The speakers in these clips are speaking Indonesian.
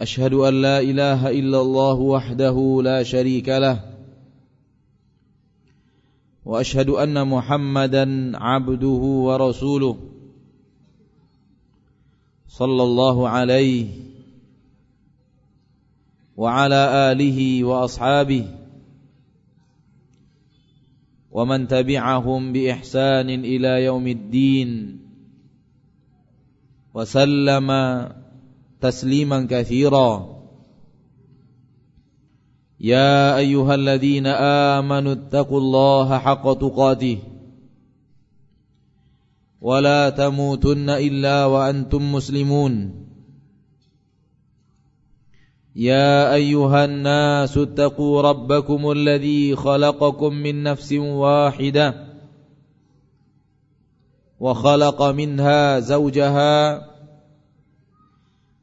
أشهد أن لا إله إلا الله وحده لا شريك له وأشهد أن محمدا عبده ورسوله صلى الله عليه وعلى آله وأصحابه ومن تبعهم بإحسان إلى يوم الدين وسلم تسليما كثيرا. يا أيها الذين آمنوا اتقوا الله حق تقاته. ولا تموتن إلا وأنتم مسلمون. يا أيها الناس اتقوا ربكم الذي خلقكم من نفس واحدة. وخلق منها زوجها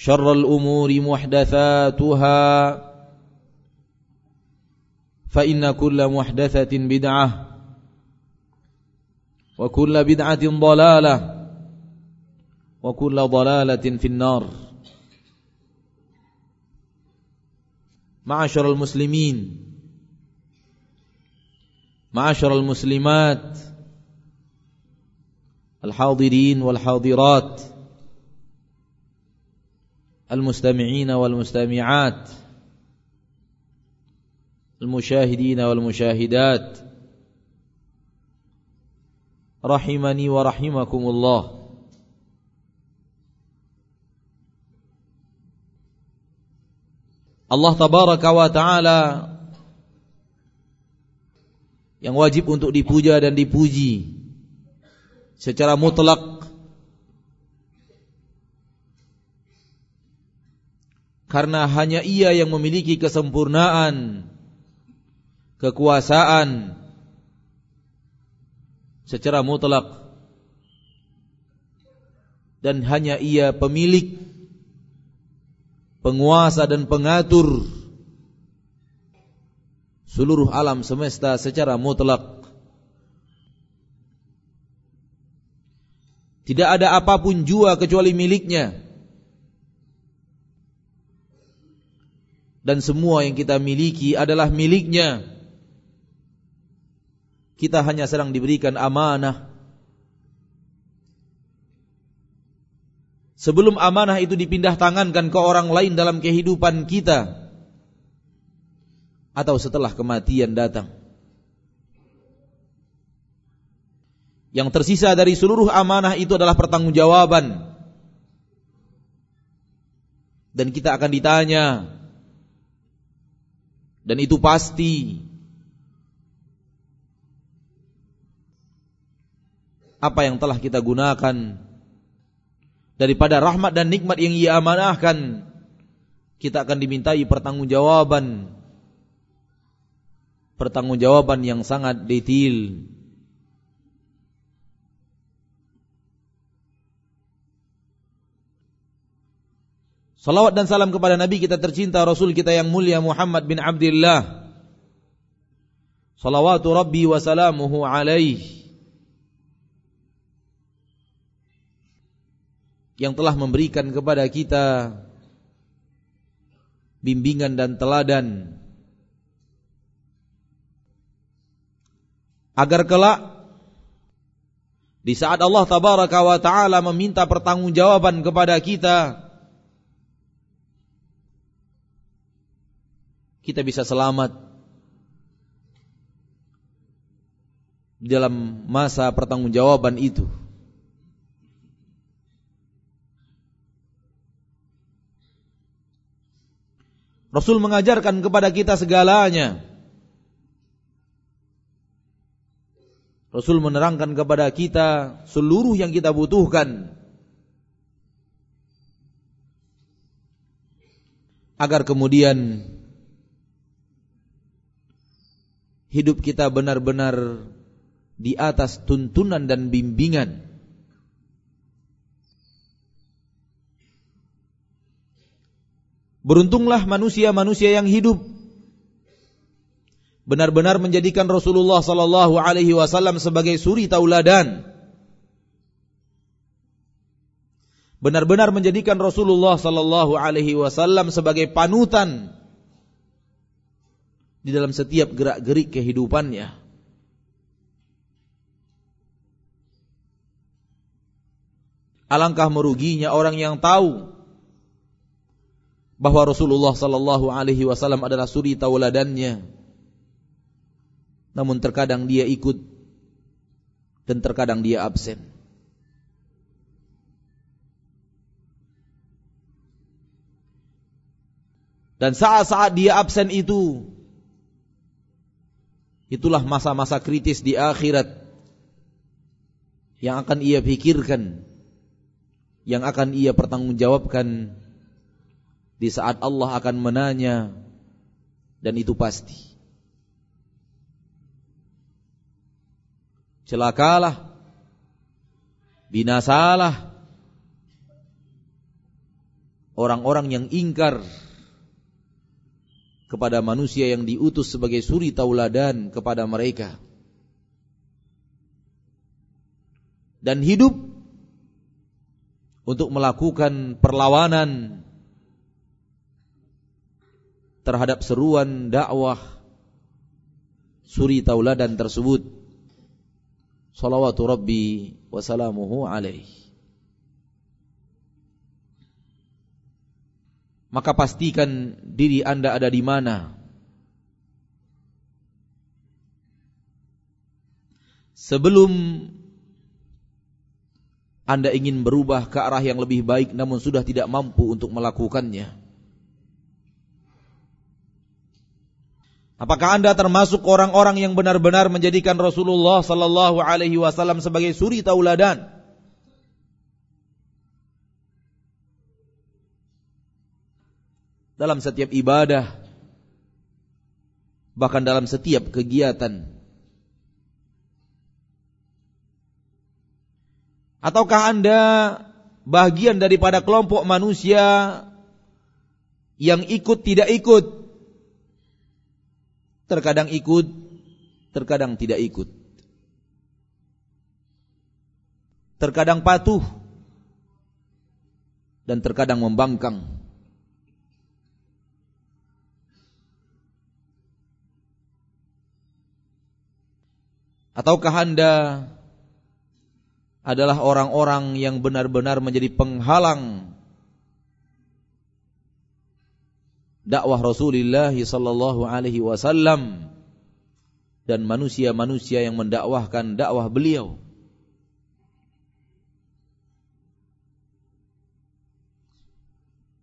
شر الأمور محدثاتها فإن كل محدثة بدعة وكل بدعة ضلالة وكل ضلالة في النار. معاشر المسلمين معاشر المسلمات الحاضرين والحاضرات المستمعين والمستمعات المشاهدين والمشاهدات رحمني ورحمكم الله Allah tabaraka wa taala yang wajib untuk dipuja dan dipuji secara mutlak karena hanya ia yang memiliki kesempurnaan kekuasaan secara mutlak. Dan hanya ia pemilik penguasa dan pengatur seluruh alam semesta secara mutlak. Tidak ada apa pun jua kecuali miliknya dan semua yang kita miliki adalah miliknya. Kita hanya sedang diberikan amanah. Sebelum amanah itu dipindah tangankan ke orang lain dalam kehidupan kita atau setelah kematian datang. Yang tersisa dari seluruh amanah itu adalah pertanggungjawaban. Dan kita akan ditanya dan itu pasti. Apa yang telah kita gunakan daripada rahmat dan nikmat yang ia amanahkan kita akan dimintai pertanggungjawaban. Pertanggungjawaban yang sangat detail Salawat dan salam kepada Nabi kita tercinta Rasul kita yang mulia Muhammad bin Abdullah. Salawatu Rabbi wa salamuhu alaih. Yang telah memberikan kepada kita Bimbingan dan teladan Agar kelak Di saat Allah tabaraka wa ta'ala meminta pertanggungjawaban kepada kita kita bisa selamat dalam masa pertanggungjawaban itu. Rasul mengajarkan kepada kita segalanya. Rasul menerangkan kepada kita seluruh yang kita butuhkan agar kemudian hidup kita benar-benar di atas tuntunan dan bimbingan Beruntunglah manusia-manusia yang hidup benar-benar menjadikan Rasulullah sallallahu alaihi wasallam sebagai suri tauladan. Benar-benar menjadikan Rasulullah sallallahu alaihi wasallam sebagai panutan di dalam setiap gerak-gerik kehidupannya. Alangkah meruginya orang yang tahu bahwa Rasulullah sallallahu alaihi wasallam adalah suri tauladannya. Namun terkadang dia ikut dan terkadang dia absen. Dan saat-saat dia absen itu Itulah masa-masa kritis di akhirat yang akan ia pikirkan, yang akan ia pertanggungjawabkan di saat Allah akan menanya dan itu pasti. Celakalah, binasalah orang-orang yang ingkar kepada manusia yang diutus sebagai suri tauladan kepada mereka. Dan hidup untuk melakukan perlawanan terhadap seruan dakwah suri tauladan tersebut. Salawatu Rabbi wa salamuhu alaihi. Maka pastikan diri Anda ada di mana. Sebelum Anda ingin berubah ke arah yang lebih baik namun sudah tidak mampu untuk melakukannya. Apakah Anda termasuk orang-orang yang benar-benar menjadikan Rasulullah sallallahu alaihi wasallam sebagai suri tauladan? Dalam setiap ibadah, bahkan dalam setiap kegiatan. Ataukah Anda bagian daripada kelompok manusia yang ikut tidak ikut? Terkadang ikut, terkadang tidak ikut. Terkadang patuh dan terkadang membangkang. Ataukah Anda adalah orang-orang yang benar-benar menjadi penghalang dakwah Rasulullah sallallahu alaihi wasallam dan manusia-manusia yang mendakwahkan dakwah beliau.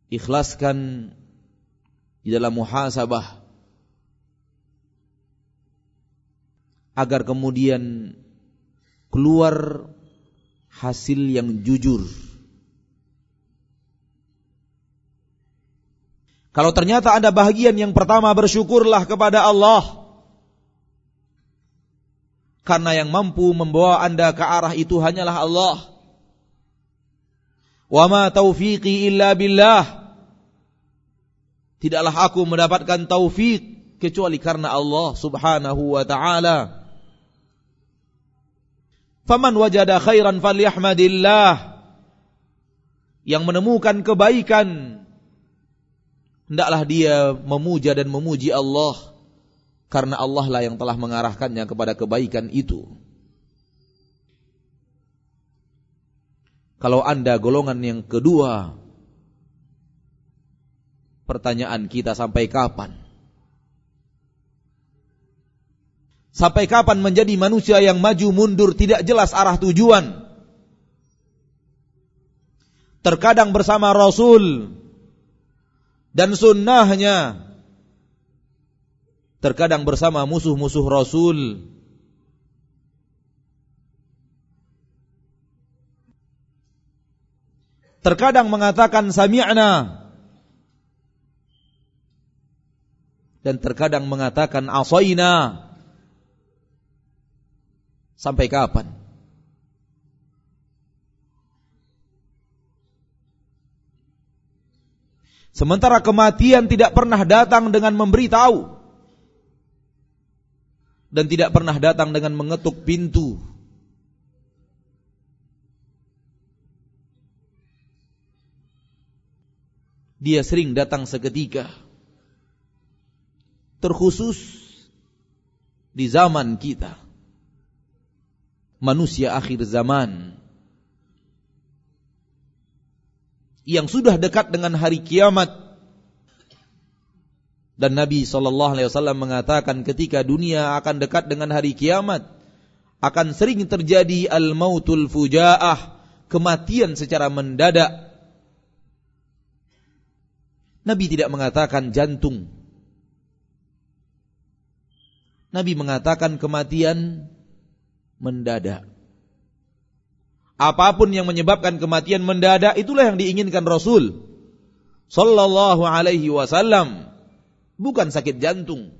Ikhlaskan di dalam muhasabah agar kemudian keluar hasil yang jujur. Kalau ternyata ada bahagian yang pertama bersyukurlah kepada Allah. Karena yang mampu membawa anda ke arah itu hanyalah Allah. Wa ma taufiqi illa billah. Tidaklah aku mendapatkan taufik kecuali karena Allah Subhanahu wa taala. Faman wajada khairan falyahmadillah. Yang menemukan kebaikan hendaklah dia memuja dan memuji Allah karena Allah lah yang telah mengarahkannya kepada kebaikan itu. Kalau Anda golongan yang kedua, Pertanyaan kita sampai kapan? Sampai kapan menjadi manusia yang maju mundur tidak jelas arah tujuan? Terkadang bersama Rasul dan sunnahnya. Terkadang bersama musuh-musuh Rasul. Terkadang mengatakan sami'na dan terkadang mengatakan asaina. Sampai kapan? Sementara kematian tidak pernah datang dengan memberitahu dan tidak pernah datang dengan mengetuk pintu. Dia sering datang seketika terkhusus di zaman kita. Manusia akhir zaman. Yang sudah dekat dengan hari kiamat. Dan Nabi wasallam mengatakan ketika dunia akan dekat dengan hari kiamat akan sering terjadi al-mautul fujaah, kematian secara mendadak. Nabi tidak mengatakan jantung. Nabi mengatakan kematian mendadak. Apa pun yang menyebabkan kematian mendadak itulah yang diinginkan Rasul sallallahu alaihi wasallam, bukan sakit jantung.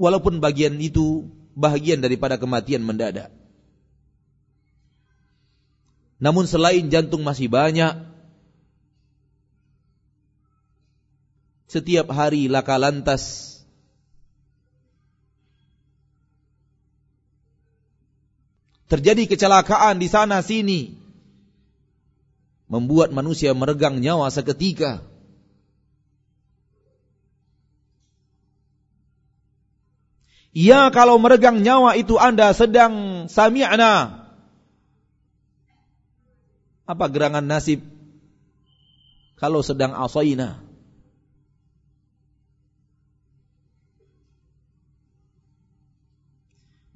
Walaupun bagian itu bagian daripada kematian mendadak. Namun selain jantung masih banyak setiap hari laka lantas terjadi kecelakaan di sana sini. Membuat manusia meregang nyawa seketika. Ya kalau meregang nyawa itu Anda sedang sami'na. Apa gerangan nasib? Kalau sedang asaina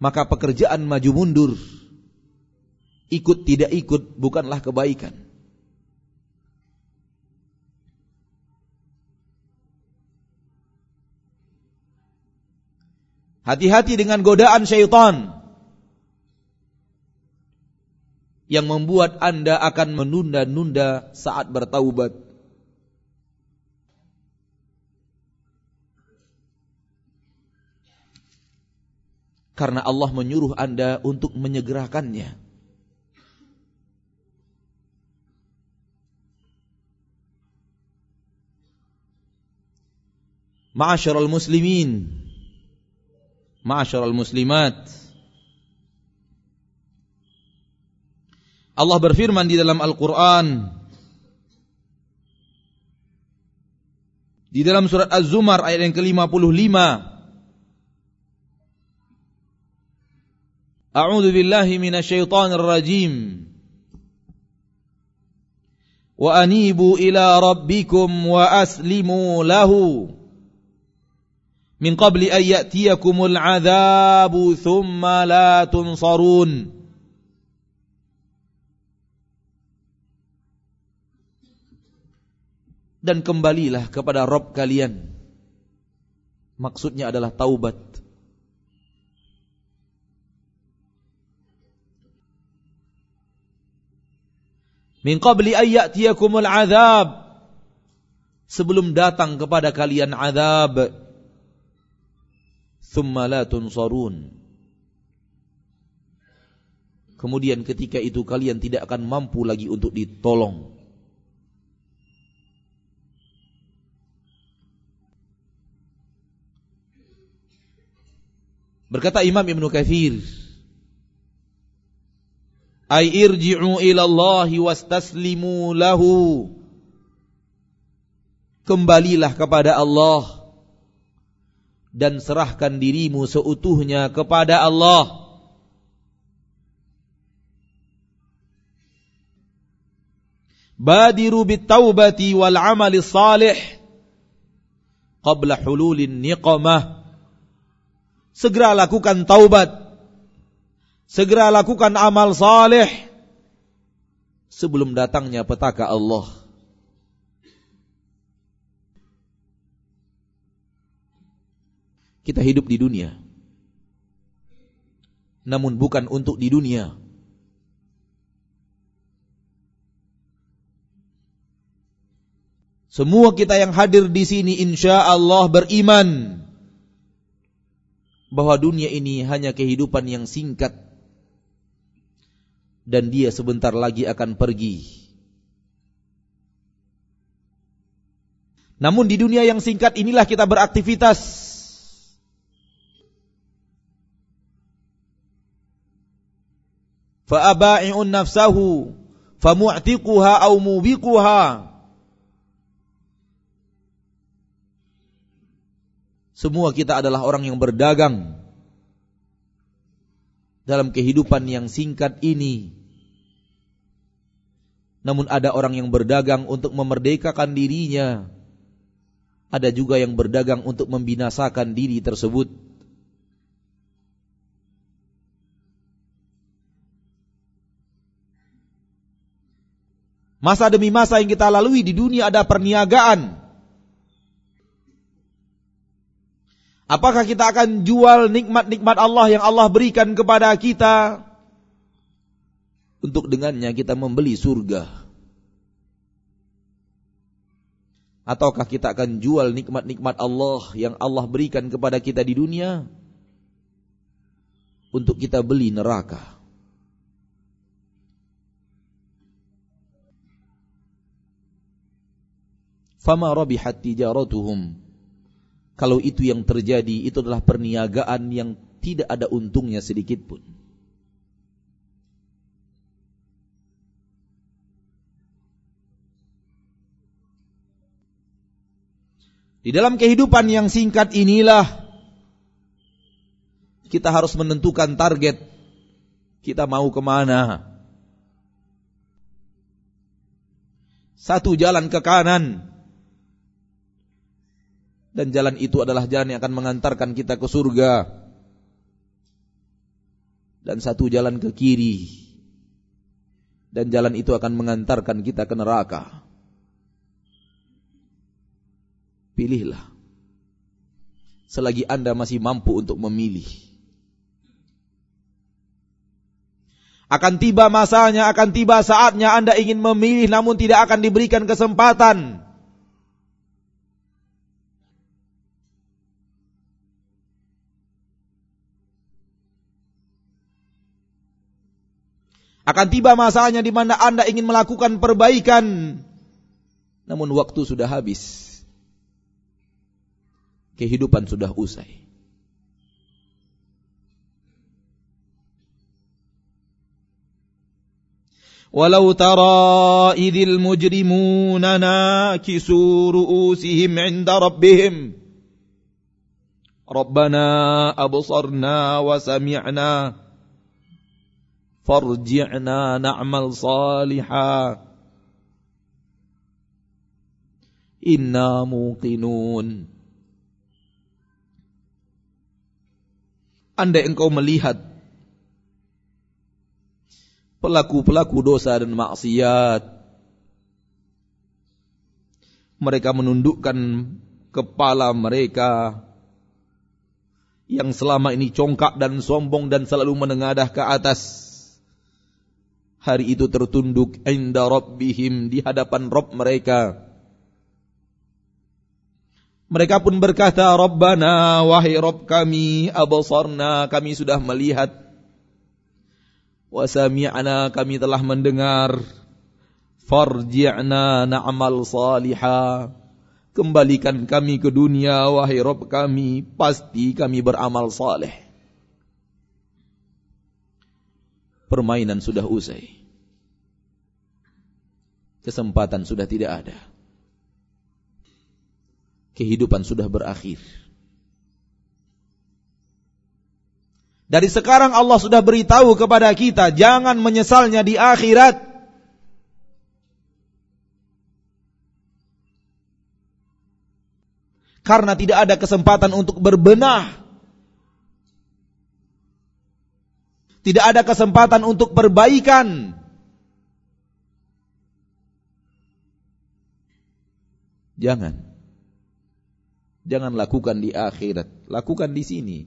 maka pekerjaan maju mundur ikut tidak ikut bukanlah kebaikan. Hati-hati dengan godaan syaitan yang membuat Anda akan menunda-nunda saat bertaubat. Karena Allah menyuruh Anda untuk menyegerakannya. Ma'asyiral muslimin Ma'asyiral muslimat Allah berfirman di dalam Al-Qur'an di dalam surat Az-Zumar ayat yang ke-55 A'udzu billahi minasyaitonir rajim Wa anibu ila rabbikum wa aslimu lahu min qabli an ya'tiyakumul adzabu thumma la tunsarun. Dan kembalilah kepada Rob kalian. Maksudnya adalah taubat. Min qabli an ya'tiyakumul adzab sebelum datang kepada kalian azab thumma la kemudian ketika itu kalian tidak akan mampu lagi untuk ditolong. Berkata Imam Ibn Kathir Ay irji'u ilallahi wastaslimu lahu. Kembalilah kepada Allah dan serahkan dirimu seutuhnya kepada Allah. Badiru taubati wal amali salih qabla hululin niqamah. Segera lakukan taubat. Segera lakukan amal saleh sebelum datangnya petaka Allah. Kita hidup di dunia. Namun bukan untuk di dunia. Semua kita yang hadir di sini insya Allah beriman bahwa dunia ini hanya kehidupan yang singkat dan dia sebentar lagi akan pergi. Namun di dunia yang singkat inilah kita beraktivitas. Fa'aba'i'un nafsahu famu'tiquha au mubiquha Semua kita adalah orang yang berdagang dalam kehidupan yang singkat ini. Namun ada orang yang berdagang untuk memerdekakan dirinya. Ada juga yang berdagang untuk membinasakan diri tersebut. Masa demi masa yang kita lalui di dunia ada perniagaan. Apakah kita akan jual nikmat-nikmat Allah yang Allah berikan kepada kita untuk dengannya kita membeli surga? Ataukah kita akan jual nikmat-nikmat Allah yang Allah berikan kepada kita di dunia untuk kita beli neraka? Fama rabihat tijaratuhum kalau itu yang terjadi, itu adalah perniagaan yang tidak ada untungnya sedikit pun. Di dalam kehidupan yang singkat inilah kita harus menentukan target kita mau ke mana. Satu jalan ke kanan, dan jalan itu adalah jalan yang akan mengantarkan kita ke surga. Dan satu jalan ke kiri. Dan jalan itu akan mengantarkan kita ke neraka. Pilihlah. Selagi Anda masih mampu untuk memilih. Akan tiba masanya akan tiba saatnya Anda ingin memilih namun tidak akan diberikan kesempatan Akan tiba masanya di mana Anda ingin melakukan perbaikan. Namun waktu sudah habis. Kehidupan sudah usai. Walau tara idil mujrimuna nakisu ru'usihim inda rabbihim. Rabbana absarna wa sami'na farji'na na'mal saliha inna muqinun Andai engkau melihat pelaku-pelaku dosa dan maksiat mereka menundukkan kepala mereka yang selama ini congkak dan sombong dan selalu menengadah ke atas hari itu tertunduk inda rabbihim di hadapan Rabb mereka. Mereka pun berkata, Rabbana, wahai Rabb kami, abasarna, kami sudah melihat. Wasami'na, kami telah mendengar. Farji'na na'mal salihah. Kembalikan kami ke dunia, wahai Rabb kami, pasti kami beramal saleh. Permainan sudah usai. Kesempatan sudah tidak ada. Kehidupan sudah berakhir. Dari sekarang Allah sudah beritahu kepada kita, jangan menyesalnya di akhirat. Karena tidak ada kesempatan untuk berbenah. Tidak ada kesempatan untuk perbaikan. Jangan. Jangan lakukan di akhirat, lakukan di sini.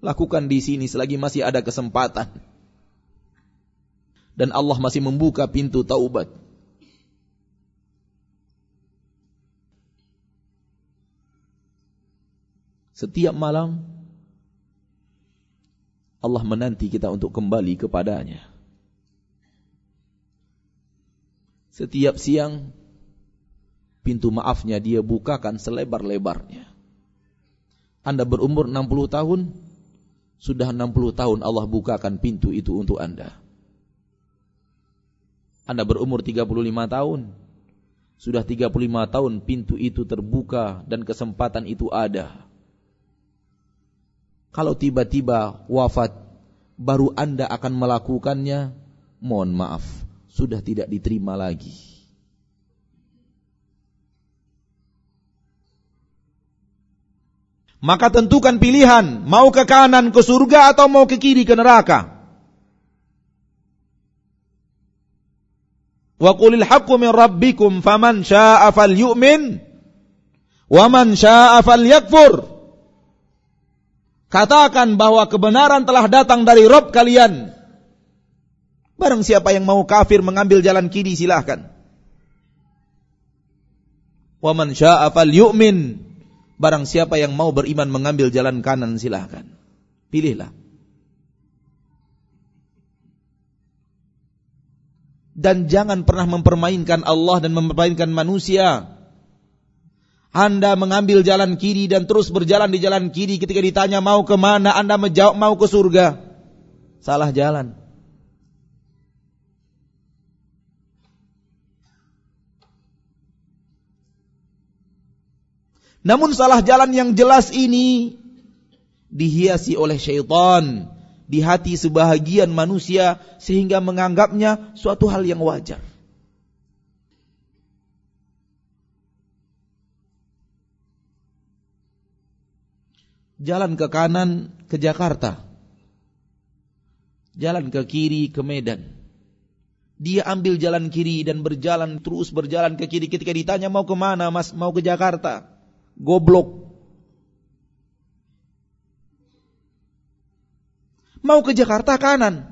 Lakukan di sini selagi masih ada kesempatan. Dan Allah masih membuka pintu taubat. Setiap malam Allah menanti kita untuk kembali kepadanya. Setiap siang pintu maafnya dia bukakan selebar-lebarnya. Anda berumur 60 tahun, sudah 60 tahun Allah bukakan pintu itu untuk Anda. Anda berumur 35 tahun. Sudah 35 tahun pintu itu terbuka dan kesempatan itu ada. Kalau tiba-tiba wafat baru Anda akan melakukannya, mohon maaf, sudah tidak diterima lagi. Maka tentukan pilihan, mau ke kanan ke surga atau mau ke kiri ke neraka. Wa qulil haqqu min rabbikum faman syaa'a falyu'min wa syaa'a falyakfur. Katakan bahwa kebenaran telah datang dari Rob kalian. Barang siapa yang mau kafir mengambil jalan kiri silahkan. Wa man syaa'a falyu'min Barang siapa yang mau beriman mengambil jalan kanan silahkan. Pilihlah. Dan jangan pernah mempermainkan Allah dan mempermainkan manusia. Anda mengambil jalan kiri dan terus berjalan di jalan kiri ketika ditanya mau ke mana Anda menjawab mau ke surga. Salah jalan. Namun salah jalan yang jelas ini dihiasi oleh syaitan di hati sebahagian manusia sehingga menganggapnya suatu hal yang wajar. Jalan ke kanan ke Jakarta. Jalan ke kiri ke Medan. Dia ambil jalan kiri dan berjalan terus berjalan ke kiri ketika ditanya mau ke mana mas mau ke Jakarta goblok. Mau ke Jakarta kanan.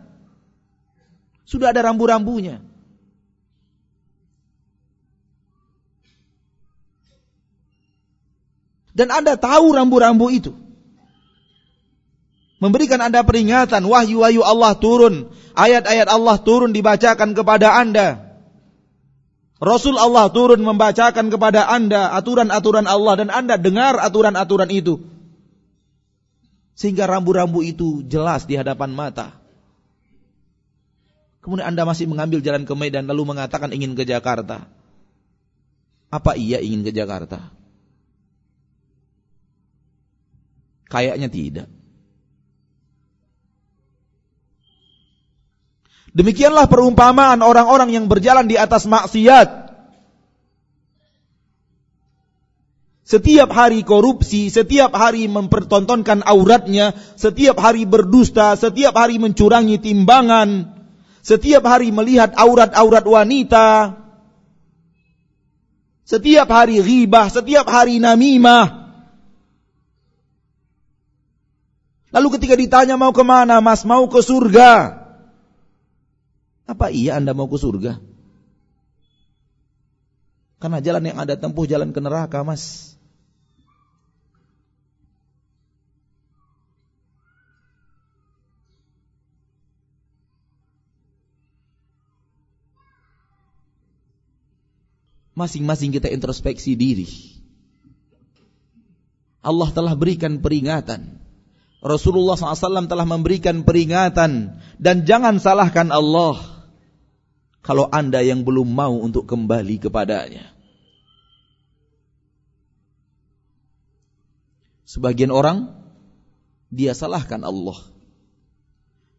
Sudah ada rambu-rambunya. Dan Anda tahu rambu-rambu itu. Memberikan Anda peringatan, wahyu-wahyu Allah turun, ayat-ayat Allah turun dibacakan kepada Anda. Rasul Allah turun membacakan kepada anda aturan-aturan Allah dan anda dengar aturan-aturan itu. Sehingga rambu-rambu itu jelas di hadapan mata. Kemudian anda masih mengambil jalan ke Medan lalu mengatakan ingin ke Jakarta. Apa iya ingin ke Jakarta? Kayaknya tidak. Demikianlah perumpamaan orang-orang yang berjalan di atas maksiat. Setiap hari korupsi, setiap hari mempertontonkan auratnya, setiap hari berdusta, setiap hari mencurangi timbangan, setiap hari melihat aurat-aurat wanita, setiap hari ghibah, setiap hari namimah. Lalu ketika ditanya mau ke mana mas, mau ke surga. Apa iya Anda mau ke surga? Karena jalan yang ada tempuh jalan ke neraka, Mas. Masing-masing kita introspeksi diri. Allah telah berikan peringatan. Rasulullah SAW telah memberikan peringatan dan jangan salahkan Allah kalau anda yang belum mau untuk kembali kepadanya. Sebagian orang dia salahkan Allah.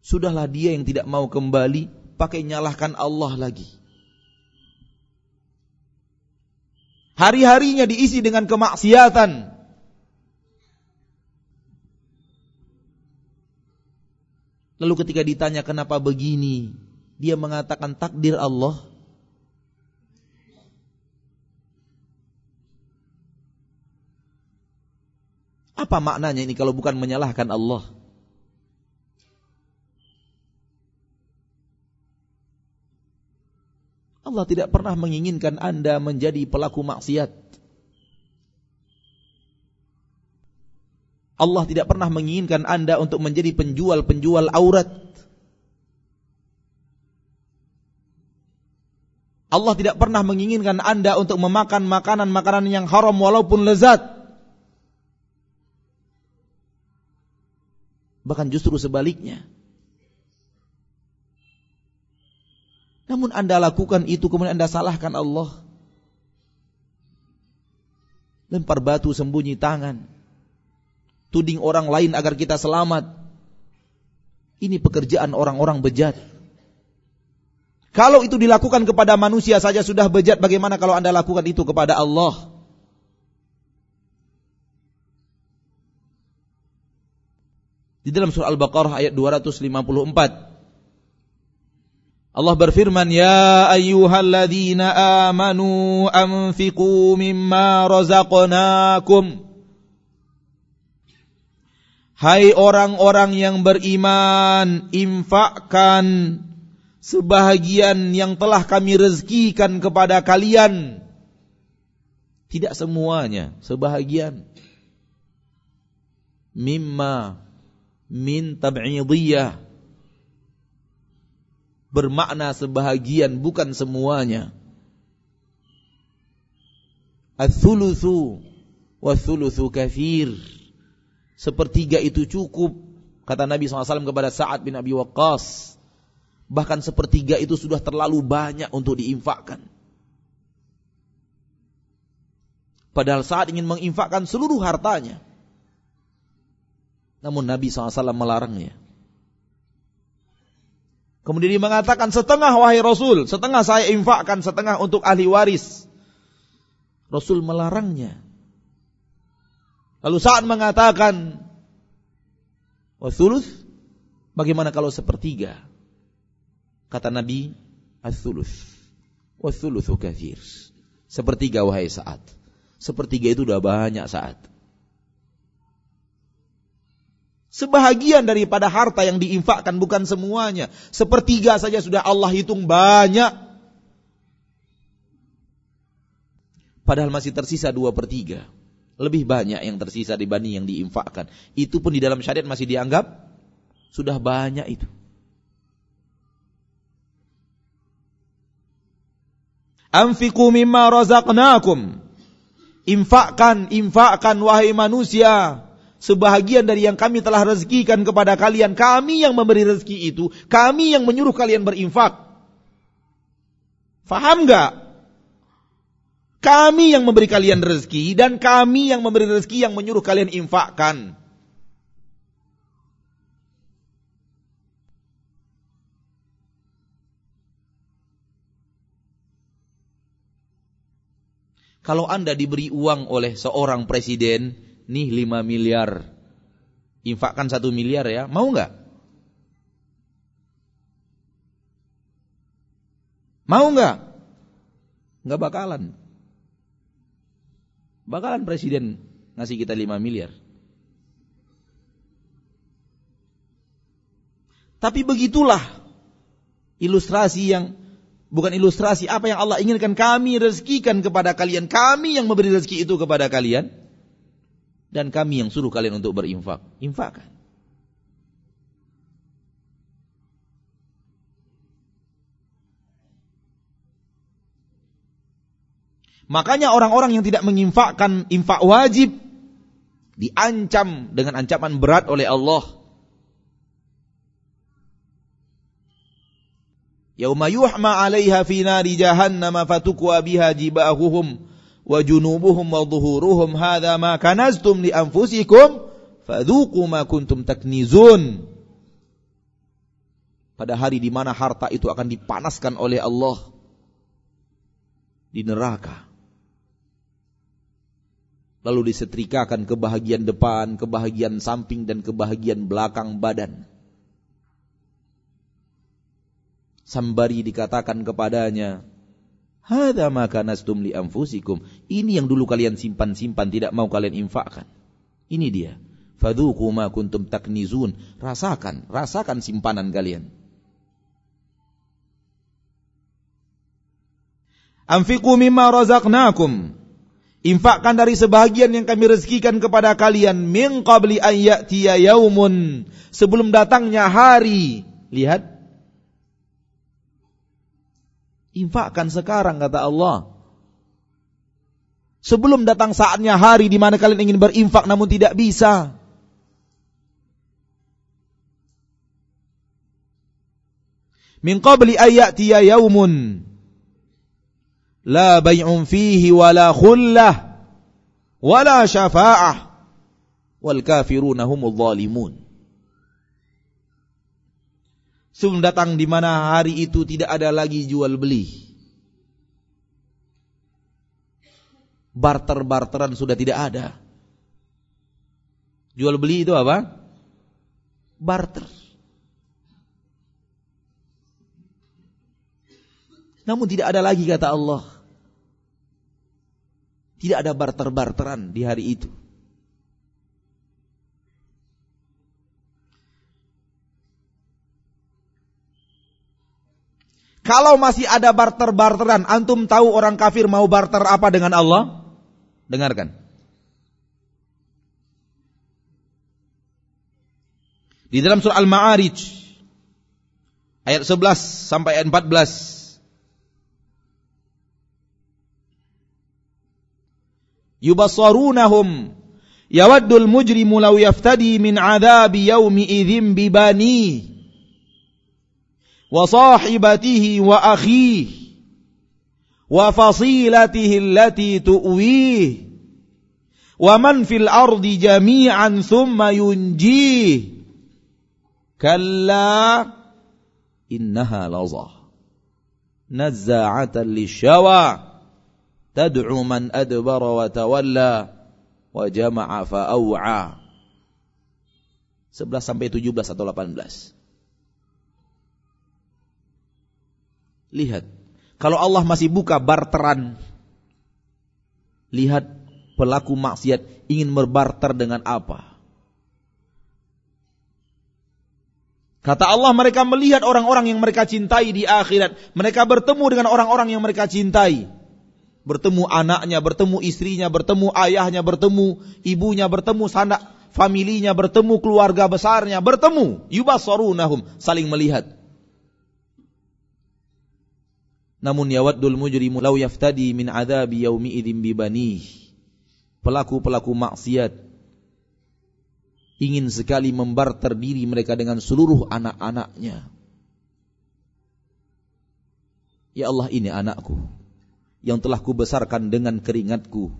Sudahlah dia yang tidak mau kembali pakai nyalahkan Allah lagi. Hari-harinya diisi dengan kemaksiatan. Lalu ketika ditanya kenapa begini, dia mengatakan takdir Allah. Apa maknanya ini kalau bukan menyalahkan Allah? Allah tidak pernah menginginkan Anda menjadi pelaku maksiat. Allah tidak pernah menginginkan Anda untuk menjadi penjual-penjual aurat. Allah tidak pernah menginginkan Anda untuk memakan makanan-makanan yang haram walaupun lezat. Bahkan justru sebaliknya. Namun Anda lakukan itu kemudian Anda salahkan Allah. Lempar batu sembunyi tangan. Tuding orang lain agar kita selamat. Ini pekerjaan orang-orang bejat. Kalau itu dilakukan kepada manusia saja sudah bejat, bagaimana kalau Anda lakukan itu kepada Allah? Di dalam surah Al-Baqarah ayat 254 Allah berfirman ya ayyuhalladzina amanu anfiqu mimma razaqnakum Hai orang-orang yang beriman infakkan sebahagian yang telah kami rezekikan kepada kalian. Tidak semuanya sebahagian. Mimma min tab'idiyah. Bermakna sebahagian bukan semuanya. Ats-tsulutsu wa tsulutsu kafir sepertiga itu cukup kata Nabi SAW kepada Sa'ad bin Abi Waqqas bahkan sepertiga itu sudah terlalu banyak untuk diinfakkan padahal saat ingin menginfakkan seluruh hartanya namun Nabi SAW melarangnya. Kemudian dia mengatakan setengah wahai Rasul, setengah saya infakkan, setengah untuk ahli waris. Rasul melarangnya. Lalu saat mengatakan, wasulus, bagaimana kalau sepertiga? Kata Nabi, as-sulus, wasulusu kathir. Sepertiga wahai saat. Sepertiga itu sudah banyak saat. Sebahagian daripada harta yang diinfakkan bukan semuanya. Sepertiga saja sudah Allah hitung banyak. Padahal masih tersisa dua per tiga. Lebih banyak yang tersisa dibanding yang diinfakkan. Itu pun di dalam syariat masih dianggap sudah banyak itu. Anfiku mimma razaqnakum. Infakkan, infakkan wahai manusia sebahagian dari yang kami telah rezekikan kepada kalian. Kami yang memberi rezeki itu, kami yang menyuruh kalian berinfak. Faham gak? Kami yang memberi kalian rezeki dan kami yang memberi rezeki yang menyuruh kalian infakkan. Kalau Anda diberi uang oleh seorang presiden, nih 5 miliar. Infakkan 1 miliar ya, mau nggak? Mau nggak? Nggak bakalan. Bakalan presiden ngasih kita 5 miliar. Tapi begitulah ilustrasi yang bukan ilustrasi apa yang Allah inginkan kami rezekikan kepada kalian. Kami yang memberi rezeki itu kepada kalian dan kami yang suruh kalian untuk berinfak. Infakkan. Makanya orang-orang yang tidak menginfakkan infak wajib diancam dengan ancaman berat oleh Allah. Yauma yuhma 'alaiha fi nari jahannam fatukwa biha jibahuhum wa junubuhum wa dhuhuruhum hadza ma kanaztum li anfusikum fadhuqu ma kuntum taknizun. Pada hari di mana harta itu akan dipanaskan oleh Allah di neraka lalu disetrikakan ke bahagian depan, ke bahagian samping dan ke bahagian belakang badan. Sambari dikatakan kepadanya, "Hadza ma kanastum li anfusikum." Ini yang dulu kalian simpan-simpan tidak mau kalian infakkan. Ini dia. Fadhuku ma kuntum taknizun. Rasakan, rasakan simpanan kalian. Anfiqu mimma razaqnakum Infakkan dari sebahagian yang kami rezekikan kepada kalian min qabli an ya'tiya yaumun sebelum datangnya hari. Lihat. Infakkan sekarang kata Allah. Sebelum datang saatnya hari di mana kalian ingin berinfak namun tidak bisa. Min qabli an ya'tiya yaumun la bay'un fihi wala khullah wala syafa'ah wal kafiruna humul zalimun Sebelum datang di mana hari itu tidak ada lagi jual beli. Barter-barteran sudah tidak ada. Jual beli itu apa? Barter. Namun tidak ada lagi kata Allah. Tidak ada barter-barteran di hari itu. Kalau masih ada barter-barteran, antum tahu orang kafir mau barter apa dengan Allah? Dengarkan. Di dalam surah Al-Ma'arij ayat 11 sampai ayat 14 yubassarunahum yawaddul mujrimu law yaftadi min adhabi yawmi idzin bibani wa sahibatihi wa akhihi wa fasilatihi allati tu'wih wa man fil ardi jami'an thumma yunjih kalla innaha lazah nazza'atan lishawa tad'u man adbara wa tawalla wa jama'a fa'aw'a 11 sampai 17 atau 18 Lihat kalau Allah masih buka barteran lihat pelaku maksiat ingin berbarter dengan apa Kata Allah mereka melihat orang-orang yang mereka cintai di akhirat. Mereka bertemu dengan orang-orang yang mereka cintai bertemu anaknya, bertemu istrinya, bertemu ayahnya, bertemu ibunya, bertemu sanak familinya, bertemu keluarga besarnya, bertemu yubasarunahum, saling melihat. Namun yawaddul mujrimu law yaftadi min adzabi yaumi idzin bibani. Pelaku-pelaku maksiat ingin sekali membarter diri mereka dengan seluruh anak-anaknya. Ya Allah ini anakku yang telah kubesarkan dengan keringatku.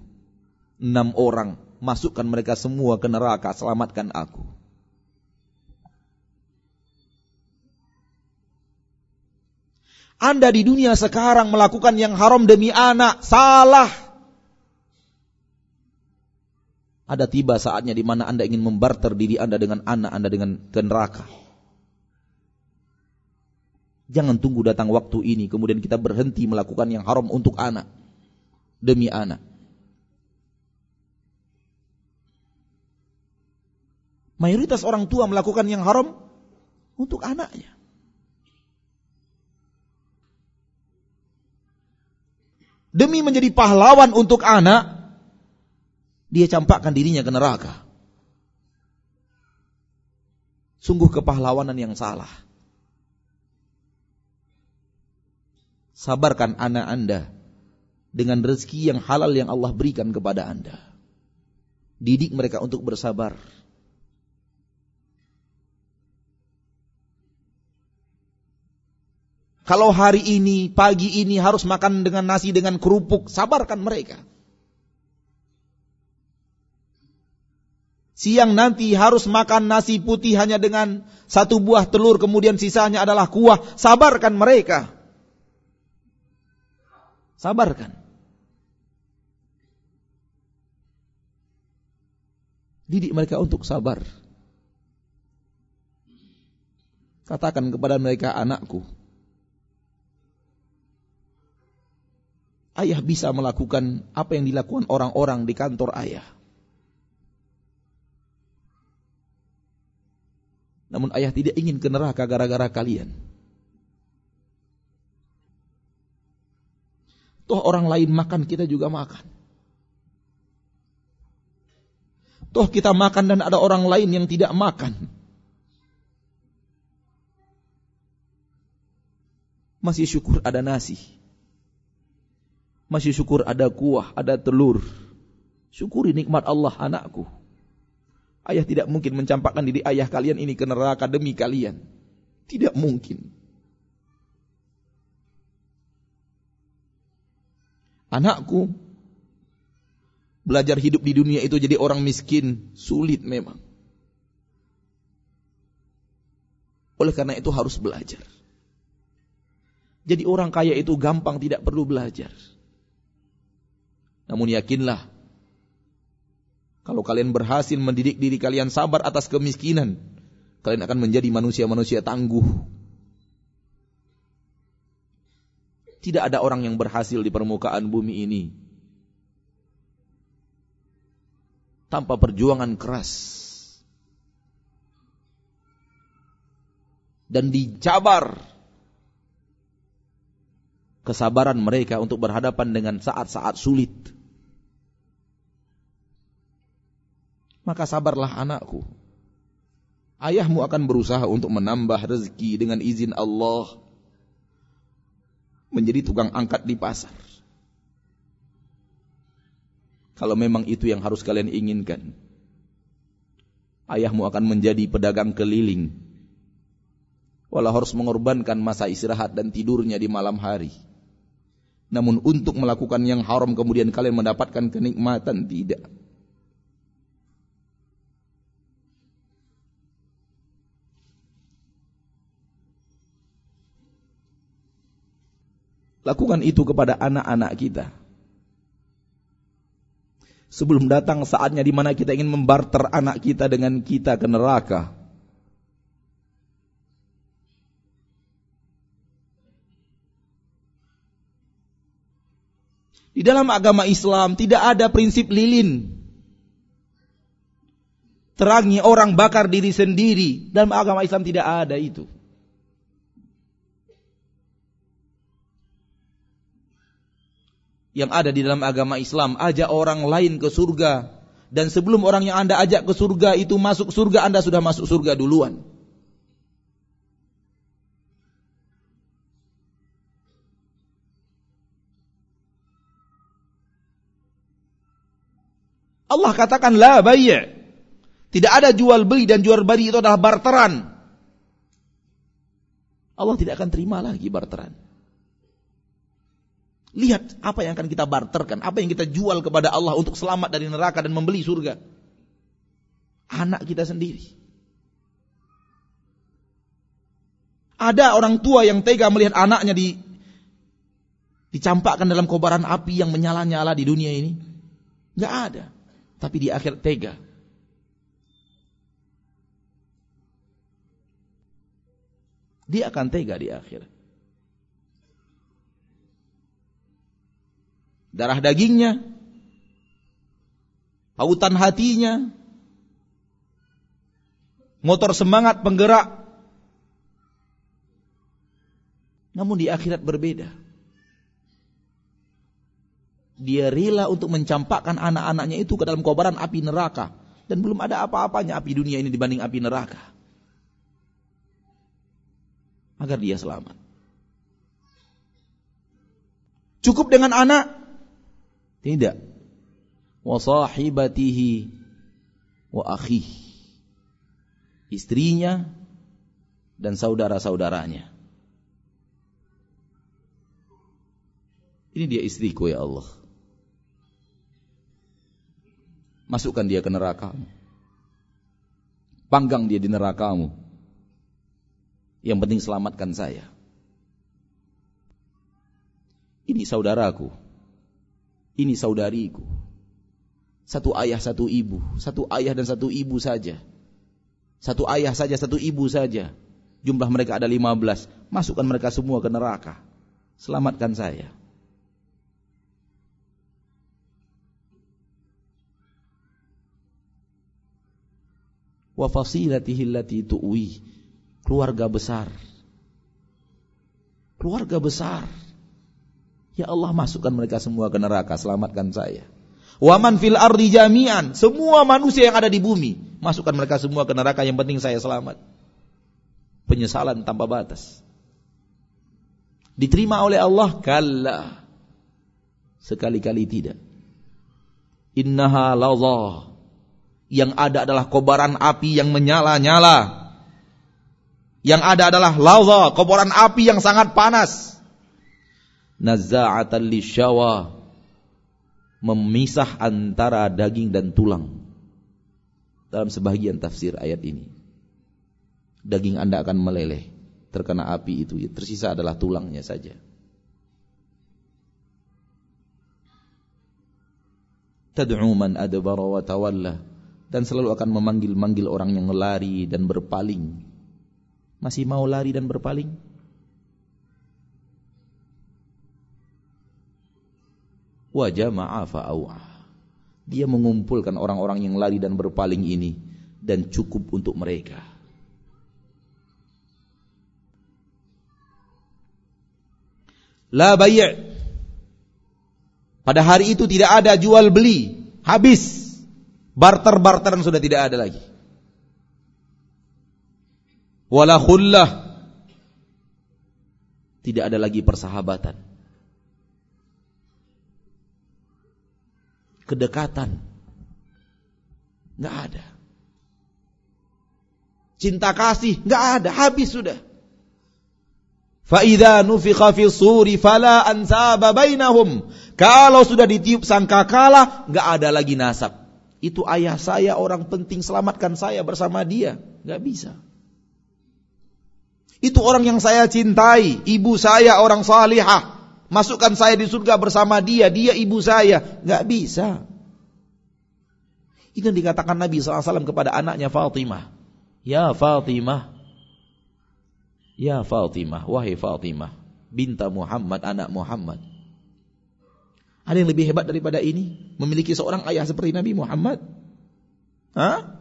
Enam orang, masukkan mereka semua ke neraka, selamatkan aku. Anda di dunia sekarang melakukan yang haram demi anak, salah. Ada tiba saatnya di mana Anda ingin membarter diri Anda dengan anak Anda dengan neraka. Jangan tunggu datang waktu ini kemudian kita berhenti melakukan yang haram untuk anak demi anak. Mayoritas orang tua melakukan yang haram untuk anaknya. Demi menjadi pahlawan untuk anak, dia campakkan dirinya ke neraka. Sungguh kepahlawanan yang salah. Sabarkan anak anda dengan rezeki yang halal yang Allah berikan kepada anda. Didik mereka untuk bersabar. Kalau hari ini, pagi ini harus makan dengan nasi dengan kerupuk, sabarkan mereka. Siang nanti harus makan nasi putih hanya dengan satu buah telur, kemudian sisanya adalah kuah. Sabarkan mereka. Sabarkan. Didik mereka untuk sabar. Katakan kepada mereka anakku. Ayah bisa melakukan apa yang dilakukan orang-orang di kantor ayah. Namun ayah tidak ingin ke neraka gara-gara kalian. Toh orang lain makan, kita juga makan. Toh kita makan dan ada orang lain yang tidak makan. Masih syukur ada nasi. Masih syukur ada kuah, ada telur. Syukuri nikmat Allah anakku. Ayah tidak mungkin mencampakkan diri ayah kalian ini ke neraka demi kalian. Tidak mungkin. Anakku Belajar hidup di dunia itu jadi orang miskin sulit memang. Oleh karena itu harus belajar. Jadi orang kaya itu gampang tidak perlu belajar. Namun yakinlah kalau kalian berhasil mendidik diri kalian sabar atas kemiskinan, kalian akan menjadi manusia-manusia tangguh. Tidak ada orang yang berhasil di permukaan bumi ini tanpa perjuangan keras. Dan dicabar kesabaran mereka untuk berhadapan dengan saat-saat sulit. Maka sabarlah anakku. Ayahmu akan berusaha untuk menambah rezeki dengan izin Allah. Menjadi tukang angkat di pasar. Kalau memang itu yang harus kalian inginkan. Ayahmu akan menjadi pedagang keliling. Walau harus mengorbankan masa istirahat dan tidurnya di malam hari. Namun untuk melakukan yang haram kemudian kalian mendapatkan kenikmatan tidak. Lakukan itu kepada anak-anak kita sebelum datang saatnya di mana kita ingin membarter anak kita dengan kita ke neraka. Di dalam agama Islam tidak ada prinsip lilin. Terangi orang bakar diri sendiri. Dalam agama Islam tidak ada itu. yang ada di dalam agama Islam. Ajak orang lain ke surga. Dan sebelum orang yang Anda ajak ke surga itu masuk surga, Anda sudah masuk surga duluan. Allah katakan la bayya. Tidak ada jual beli dan jual beli itu adalah barteran. Allah tidak akan terima lagi barteran. Lihat apa yang akan kita barterkan, apa yang kita jual kepada Allah untuk selamat dari neraka dan membeli surga. Anak kita sendiri. Ada orang tua yang tega melihat anaknya di dicampakkan dalam kobaran api yang menyala-nyala di dunia ini. Gak ada. Tapi di akhir tega. Dia akan tega di akhir. darah dagingnya, pautan hatinya, motor semangat penggerak. Namun di akhirat berbeda. Dia rela untuk mencampakkan anak-anaknya itu ke dalam kobaran api neraka. Dan belum ada apa-apanya api dunia ini dibanding api neraka. Agar dia selamat. Cukup dengan anak tidak. Wasahibatihi wa akhih. Istrinya dan saudara-saudaranya. Ini dia istriku ya Allah. Masukkan dia ke neraka. Panggang dia di nerakamu. Yang penting selamatkan saya. Ini saudaraku. Ini saudariku. Satu ayah, satu ibu. Satu ayah dan satu ibu saja. Satu ayah saja, satu ibu saja. Jumlah mereka ada lima belas. Masukkan mereka semua ke neraka. Selamatkan saya. Wa fasilatihi allati tu'wi. Keluarga besar. Keluarga besar. Ya Allah masukkan mereka semua ke neraka. Selamatkan saya. Wa man fil ardi jami'an. Semua manusia yang ada di bumi. Masukkan mereka semua ke neraka. Yang penting saya selamat. Penyesalan tanpa batas. Diterima oleh Allah? Kalla. Sekali-kali tidak. Innaha ladha yang ada adalah kobaran api yang menyala-nyala. Yang ada adalah lava, kobaran api yang sangat panas. Nazza'atan lisyawa. Memisah antara daging dan tulang. Dalam sebagian tafsir ayat ini. Daging anda akan meleleh. Terkena api itu. Tersisa adalah tulangnya saja. Tad'u man adbara wa tawalla dan selalu akan memanggil-manggil orang yang lari dan berpaling. Masih mau lari dan berpaling? Wajah ma'afa Dia mengumpulkan orang-orang yang lari dan berpaling ini dan cukup untuk mereka. La bay' Pada hari itu tidak ada jual beli, habis. Barter-barteran sudah tidak ada lagi. Wala khullah. Tidak ada lagi persahabatan. Kedekatan. Nggak ada. Cinta kasih nggak ada, habis sudah. Fa'idha nufikha fi suri fala ansaba bainahum. Kalau sudah ditiup sangkakala, nggak ada lagi nasab itu ayah saya orang penting selamatkan saya bersama dia. Gak bisa. Itu orang yang saya cintai, ibu saya orang salihah. Masukkan saya di surga bersama dia, dia ibu saya. Gak bisa. Itu yang dikatakan Nabi SAW kepada anaknya Fatimah. Ya Fatimah. Ya Fatimah, wahai Fatimah. Binta Muhammad, anak Muhammad. Ada yang lebih hebat daripada ini? Memiliki seorang ayah seperti Nabi Muhammad? Hah?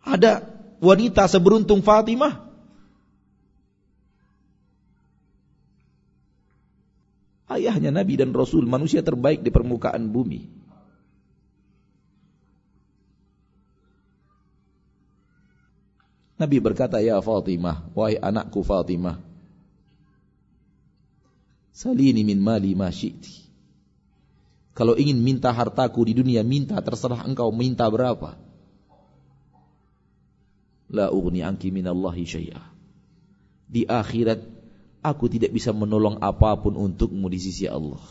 Ada wanita seberuntung Fatimah? Ayahnya Nabi dan Rasul, manusia terbaik di permukaan bumi. Nabi berkata, Ya Fatimah, wahai anakku Fatimah, Salini min mali ma syi'ti. Kalau ingin minta hartaku di dunia, minta terserah engkau minta berapa. La ughni anki minallahi syai'a. Di akhirat aku tidak bisa menolong apa pun untukmu di sisi Allah.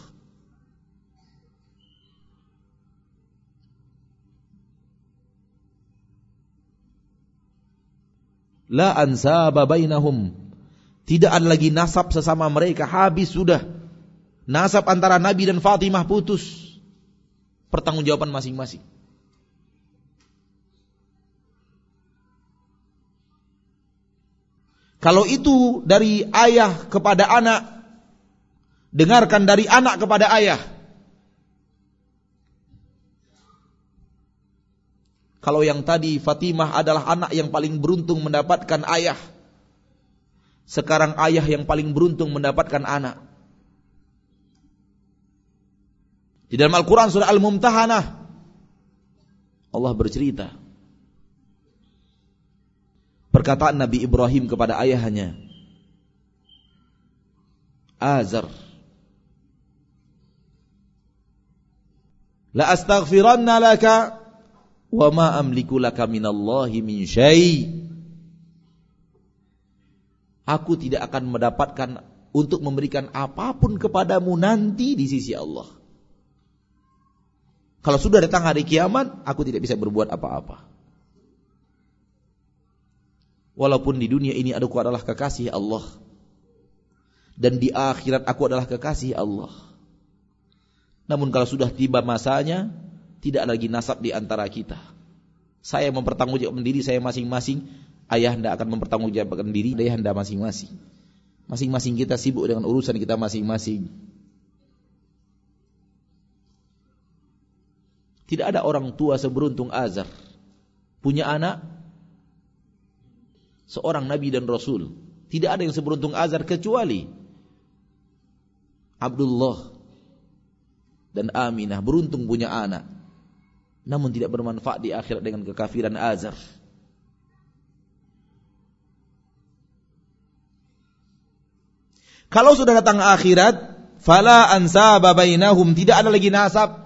La ansaba bainahum tidak ada lagi nasab sesama mereka. Habis sudah. Nasab antara Nabi dan Fatimah putus. Pertanggungjawaban masing-masing. Kalau itu dari ayah kepada anak, dengarkan dari anak kepada ayah. Kalau yang tadi Fatimah adalah anak yang paling beruntung mendapatkan ayah. Sekarang ayah yang paling beruntung mendapatkan anak. Di dalam Al-Quran surah Al-Mumtahanah. Allah bercerita. Perkataan Nabi Ibrahim kepada ayahnya. Azar. La astaghfiranna laka Wa ma amliku laka minallahi min syai. Aku tidak akan mendapatkan untuk memberikan apa pun kepadamu nanti di sisi Allah. Kalau sudah datang hari kiamat, aku tidak bisa berbuat apa-apa. Walaupun di dunia ini aku adalah kekasih Allah. Dan di akhirat aku adalah kekasih Allah. Namun kalau sudah tiba masanya, tidak lagi nasab di antara kita. Saya mempertanggungjawabkan diri saya masing-masing, ayah anda akan mempertanggungjawabkan diri ayah anda masing-masing. Masing-masing kita sibuk dengan urusan kita masing-masing. Tidak ada orang tua seberuntung Azar. Punya anak, seorang nabi dan rasul. Tidak ada yang seberuntung Azar kecuali Abdullah dan Aminah beruntung punya anak namun tidak bermanfaat di akhirat dengan kekafiran azar. Kalau sudah datang akhirat, fala ansaba bainahum, tidak ada lagi nasab.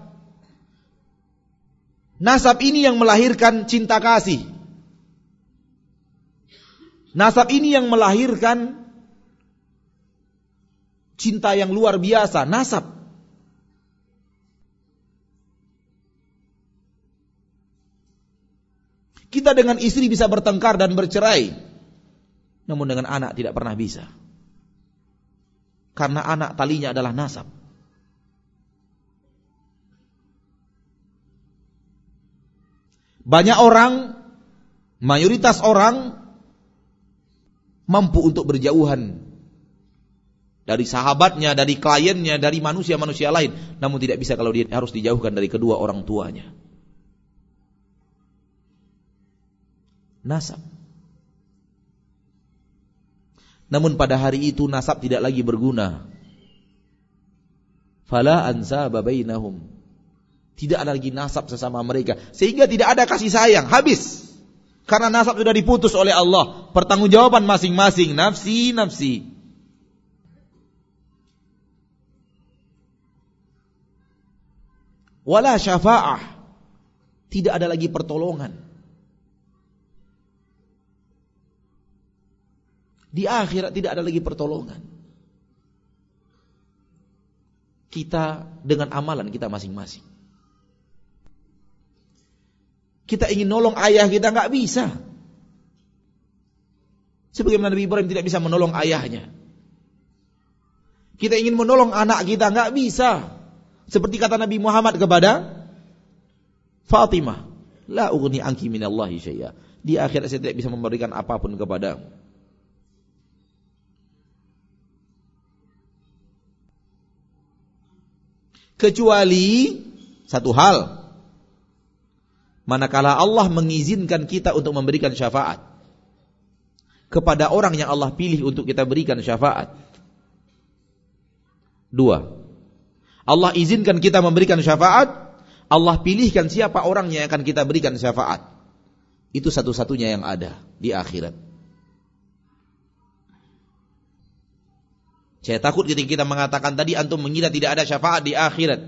Nasab ini yang melahirkan cinta kasih. Nasab ini yang melahirkan cinta yang luar biasa, nasab. Kita dengan istri bisa bertengkar dan bercerai. Namun dengan anak tidak pernah bisa. Karena anak talinya adalah nasab. Banyak orang, mayoritas orang mampu untuk berjauhan dari sahabatnya, dari kliennya, dari manusia-manusia lain. Namun tidak bisa kalau dia harus dijauhkan dari kedua orang tuanya. nasab. Namun pada hari itu nasab tidak lagi berguna. Fala ansaba bainahum. Tidak ada lagi nasab sesama mereka sehingga tidak ada kasih sayang, habis. Karena nasab sudah diputus oleh Allah, pertanggungjawaban masing-masing, nafsi nafsi. Wala syafa'ah. Tidak ada lagi pertolongan. Di akhirat tidak ada lagi pertolongan. Kita dengan amalan kita masing-masing. Kita ingin nolong ayah kita nggak bisa. Sebagaimana Nabi Ibrahim tidak bisa menolong ayahnya. Kita ingin menolong anak kita nggak bisa. Seperti kata Nabi Muhammad kepada Fatimah, la ughni anki minallahi syai'a. Di akhirat saya tidak bisa memberikan apa pun kepadamu. Kecuali satu hal. Manakala Allah mengizinkan kita untuk memberikan syafaat. Kepada orang yang Allah pilih untuk kita berikan syafaat. Dua. Allah izinkan kita memberikan syafaat. Allah pilihkan siapa orang yang akan kita berikan syafaat. Itu satu-satunya yang ada di akhirat Saya takut ketika kita mengatakan tadi antum mengira tidak ada syafaat di akhirat.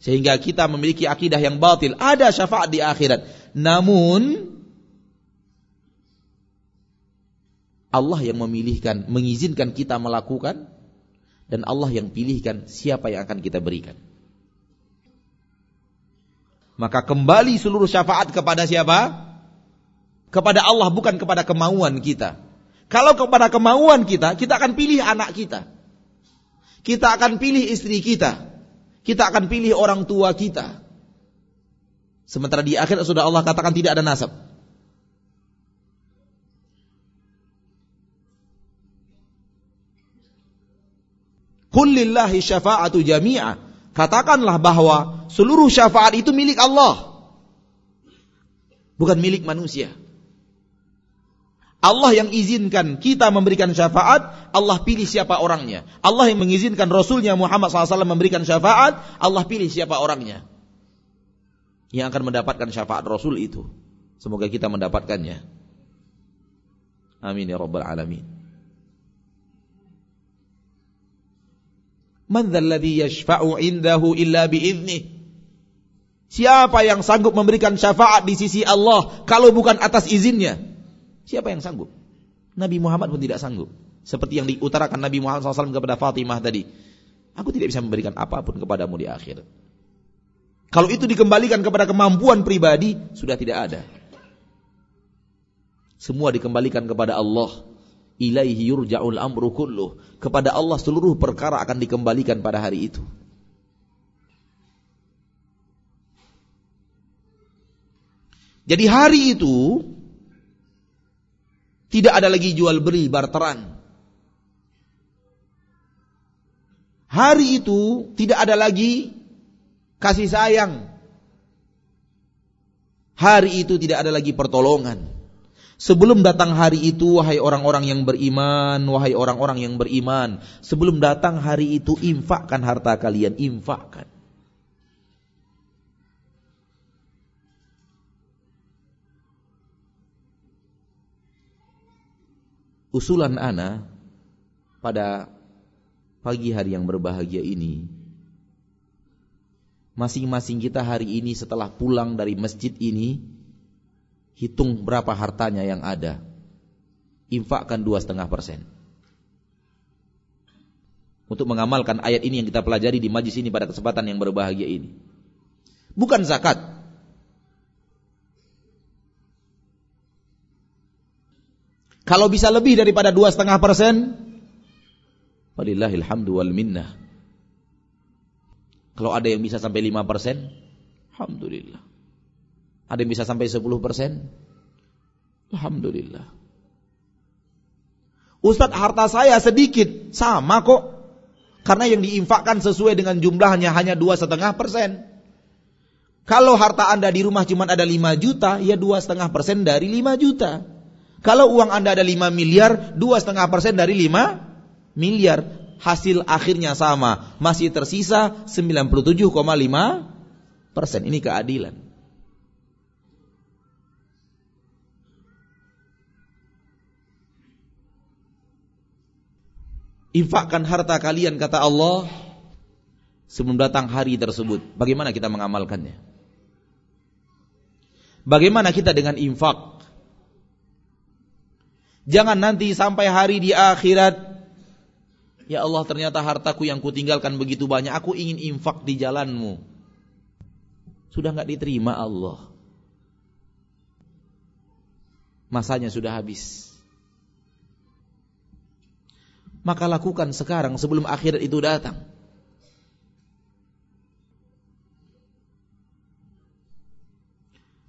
Sehingga kita memiliki akidah yang batil. Ada syafaat di akhirat. Namun Allah yang memilihkan, mengizinkan kita melakukan dan Allah yang pilihkan siapa yang akan kita berikan. Maka kembali seluruh syafaat kepada siapa? Kepada Allah bukan kepada kemauan kita. Kalau kepada kemauan kita, kita akan pilih anak kita. Kita akan pilih istri kita. Kita akan pilih orang tua kita. Sementara di akhir sudah Allah katakan tidak ada nasab. Kullillahi syafa'atu jami'a. Katakanlah bahwa seluruh syafaat itu milik Allah. Bukan milik manusia. Allah yang izinkan kita memberikan syafaat, Allah pilih siapa orangnya. Allah yang mengizinkan Rasulnya Muhammad SAW memberikan syafaat, Allah pilih siapa orangnya. Yang akan mendapatkan syafaat Rasul itu. Semoga kita mendapatkannya. Amin ya Rabbal Alamin. Man dzalladzi yashfa'u indahu illa biiznih. Siapa yang sanggup memberikan syafaat di sisi Allah kalau bukan atas izinnya? Siapa yang sanggup? Nabi Muhammad pun tidak sanggup. Seperti yang diutarakan Nabi Muhammad SAW kepada Fatimah tadi. Aku tidak bisa memberikan apa pun kepadamu di akhirat. Kalau itu dikembalikan kepada kemampuan pribadi, sudah tidak ada. Semua dikembalikan kepada Allah. Ilaihi yurja'ul amru kulluh. Kepada Allah seluruh perkara akan dikembalikan pada hari itu. Jadi hari itu tidak ada lagi jual beli barteran. Hari itu tidak ada lagi kasih sayang. Hari itu tidak ada lagi pertolongan. Sebelum datang hari itu, wahai orang-orang yang beriman, wahai orang-orang yang beriman, sebelum datang hari itu, infakkan harta kalian, infakkan. Usulan ana pada pagi hari yang berbahagia ini masing-masing kita hari ini setelah pulang dari masjid ini hitung berapa hartanya yang ada. Infakkan dua setengah persen. Untuk mengamalkan ayat ini yang kita pelajari di majlis ini pada kesempatan yang berbahagia ini. Bukan zakat Kalau bisa lebih daripada dua setengah persen, minnah. Kalau ada yang bisa sampai lima persen, alhamdulillah. Ada yang bisa sampai sepuluh persen, alhamdulillah. Ustadz harta saya sedikit, sama kok. Karena yang diinfakkan sesuai dengan jumlahnya hanya dua setengah persen. Kalau harta anda di rumah cuma ada lima juta, ya dua setengah persen dari lima juta. Kalau uang Anda ada 5 miliar, 2,5 persen dari 5 miliar. Hasil akhirnya sama. Masih tersisa 97,5 persen. Ini keadilan. Infakkan harta kalian kata Allah sebelum datang hari tersebut. Bagaimana kita mengamalkannya? Bagaimana kita dengan infak? Jangan nanti sampai hari di akhirat. Ya Allah ternyata hartaku yang kutinggalkan begitu banyak. Aku ingin infak di jalanmu. Sudah nggak diterima Allah. Masanya sudah habis. Maka lakukan sekarang sebelum akhirat itu datang.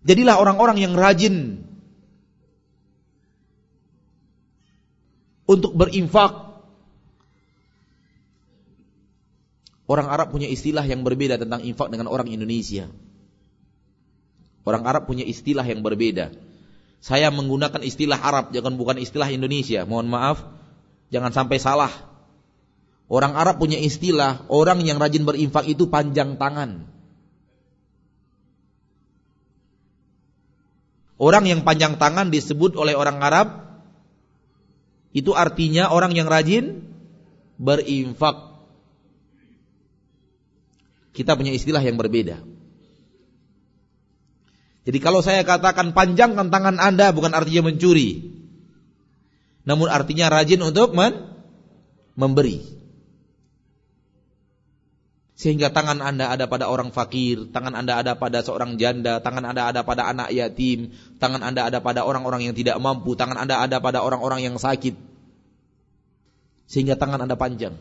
Jadilah orang-orang yang rajin untuk berinfak. Orang Arab punya istilah yang berbeda tentang infak dengan orang Indonesia. Orang Arab punya istilah yang berbeda. Saya menggunakan istilah Arab, jangan bukan istilah Indonesia. Mohon maaf, jangan sampai salah. Orang Arab punya istilah, orang yang rajin berinfak itu panjang tangan. Orang yang panjang tangan disebut oleh orang Arab itu artinya orang yang rajin berinfak. Kita punya istilah yang berbeda. Jadi kalau saya katakan panjangkan tangan Anda bukan artinya mencuri. Namun artinya rajin untuk men memberi. Sehingga tangan Anda ada pada orang fakir, tangan Anda ada pada seorang janda, tangan Anda ada pada anak yatim, tangan Anda ada pada orang-orang yang tidak mampu, tangan Anda ada pada orang-orang yang sakit. Sehingga tangan Anda panjang.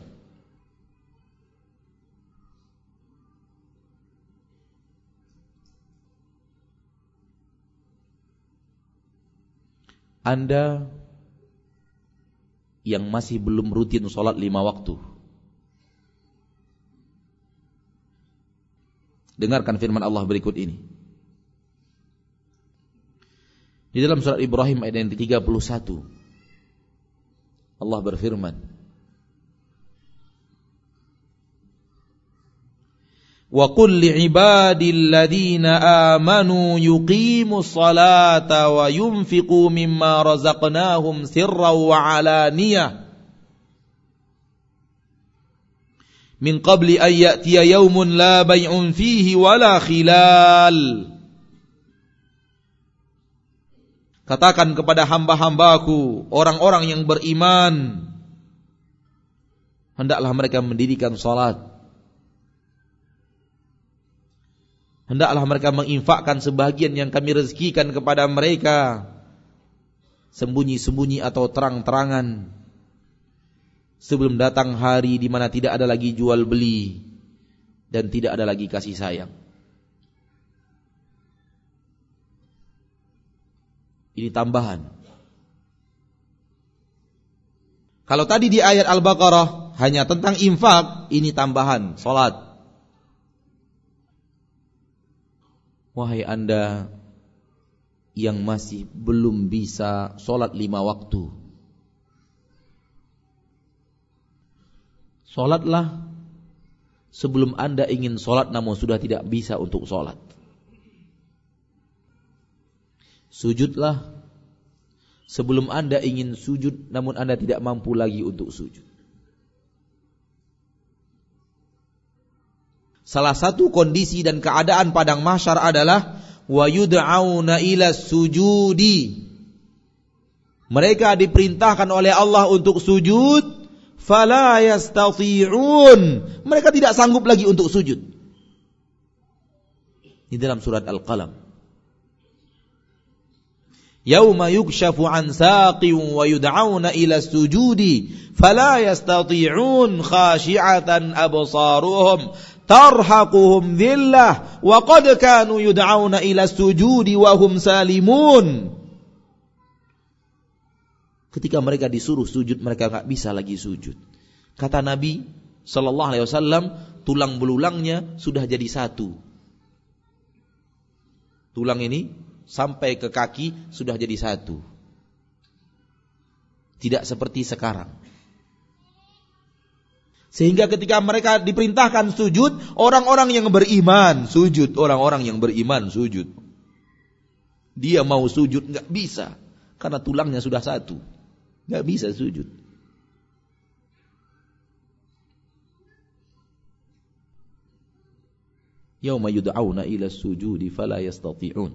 Anda yang masih belum rutin sholat lima waktu Dengarkan firman Allah berikut ini. Di dalam surat Ibrahim ayat yang ke-31 Allah berfirman Wa qul li'ibadil ladzina amanu yuqimus salata wa yunfiqu mimma razaqnahum sirran wa alaniyah min qabli an ya'tiya yaumun la bay'un fihi wala khilal. Katakan kepada hamba-hambaku orang-orang yang beriman hendaklah mereka mendirikan salat. Hendaklah mereka menginfakkan sebagian yang kami rezekikan kepada mereka. Sembunyi-sembunyi atau terang-terangan sebelum datang hari di mana tidak ada lagi jual beli dan tidak ada lagi kasih sayang. Ini tambahan. Kalau tadi di ayat Al-Baqarah hanya tentang infak, ini tambahan, salat. Wahai Anda yang masih belum bisa sholat lima waktu. Sholatlah sebelum anda ingin sholat namun sudah tidak bisa untuk sholat. Sujudlah sebelum anda ingin sujud namun anda tidak mampu lagi untuk sujud. Salah satu kondisi dan keadaan padang mahsyar adalah wa ila sujudi. Mereka diperintahkan oleh Allah untuk sujud, fala yastati'un. Mereka tidak sanggup lagi untuk sujud. Di dalam surat Al-Qalam. Yauma yukshafu an saqin wa yud'auna ila sujudi fala yastati'un khashi'atan absaruhum tarhaquhum dhillah wa qad kanu yud'auna ila sujudi wa hum salimun ketika mereka disuruh sujud mereka enggak bisa lagi sujud. Kata Nabi sallallahu alaihi wasallam tulang belulangnya sudah jadi satu. Tulang ini sampai ke kaki sudah jadi satu. Tidak seperti sekarang. Sehingga ketika mereka diperintahkan sujud, orang-orang yang beriman sujud, orang-orang yang beriman sujud. Dia mau sujud nggak bisa karena tulangnya sudah satu, nggak bisa sujud. Yauma yud'auna ila sujudi fala yastati'un.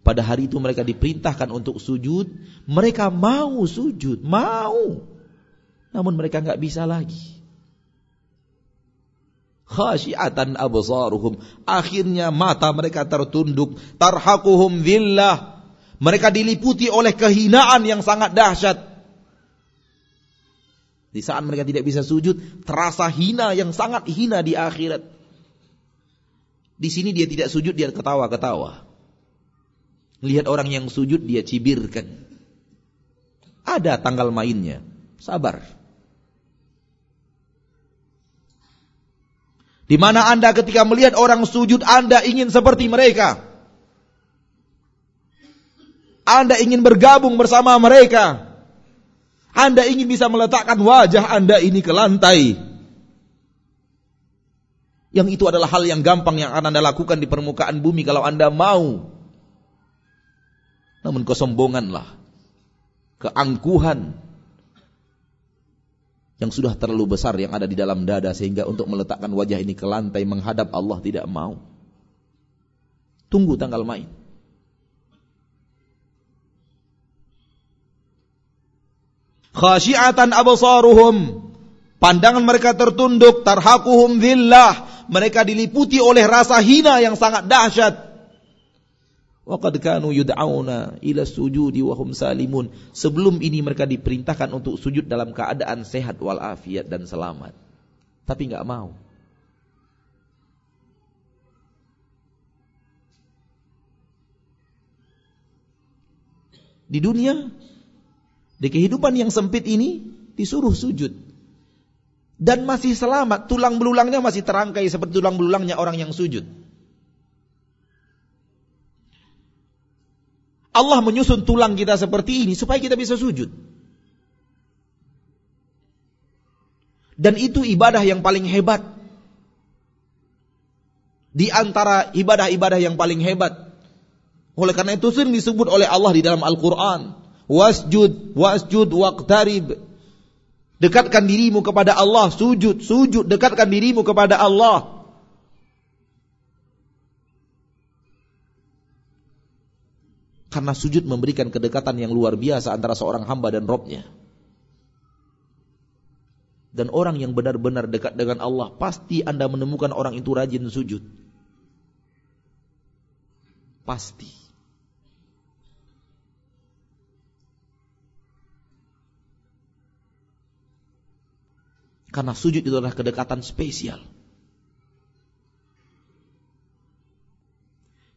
Pada hari itu mereka diperintahkan untuk sujud, mereka mau sujud, mau. Namun mereka nggak bisa lagi khasyiatan absaruhum akhirnya mata mereka tertunduk tarhaquhum dhillah mereka diliputi oleh kehinaan yang sangat dahsyat di saat mereka tidak bisa sujud terasa hina yang sangat hina di akhirat. Di sini dia tidak sujud dia ketawa-ketawa. Lihat orang yang sujud dia cibirkan. Ada tanggal mainnya. Sabar. Di mana Anda ketika melihat orang sujud Anda ingin seperti mereka. Anda ingin bergabung bersama mereka. Anda ingin bisa meletakkan wajah Anda ini ke lantai. Yang itu adalah hal yang gampang yang akan Anda lakukan di permukaan bumi kalau Anda mau. Namun kesombonganlah, keangkuhan, yang sudah terlalu besar yang ada di dalam dada sehingga untuk meletakkan wajah ini ke lantai menghadap Allah tidak mau. Tunggu tanggal main. Khasyiatan absaruhum. Pandangan mereka tertunduk, tarhaquhum dhillah. Mereka diliputi oleh rasa hina yang sangat dahsyat. Waqad kanu yud'auna ila sujudi wa hum salimun. Sebelum ini mereka diperintahkan untuk sujud dalam keadaan sehat walafiat dan selamat. Tapi enggak mau. Di dunia, di kehidupan yang sempit ini disuruh sujud. Dan masih selamat, tulang belulangnya masih terangkai seperti tulang belulangnya orang yang sujud. Allah menyusun tulang kita seperti ini supaya kita bisa sujud. Dan itu ibadah yang paling hebat. Di antara ibadah-ibadah yang paling hebat. Oleh karena itu sering disebut oleh Allah di dalam Al-Quran. Wasjud, wasjud, waqtarib. Dekatkan dirimu kepada Allah, sujud, sujud, dekatkan dirimu kepada Allah. Karena sujud memberikan kedekatan yang luar biasa antara seorang hamba dan Robnya. Dan orang yang benar-benar dekat dengan Allah, pasti anda menemukan orang itu rajin sujud. Pasti. Karena sujud itu adalah kedekatan spesial.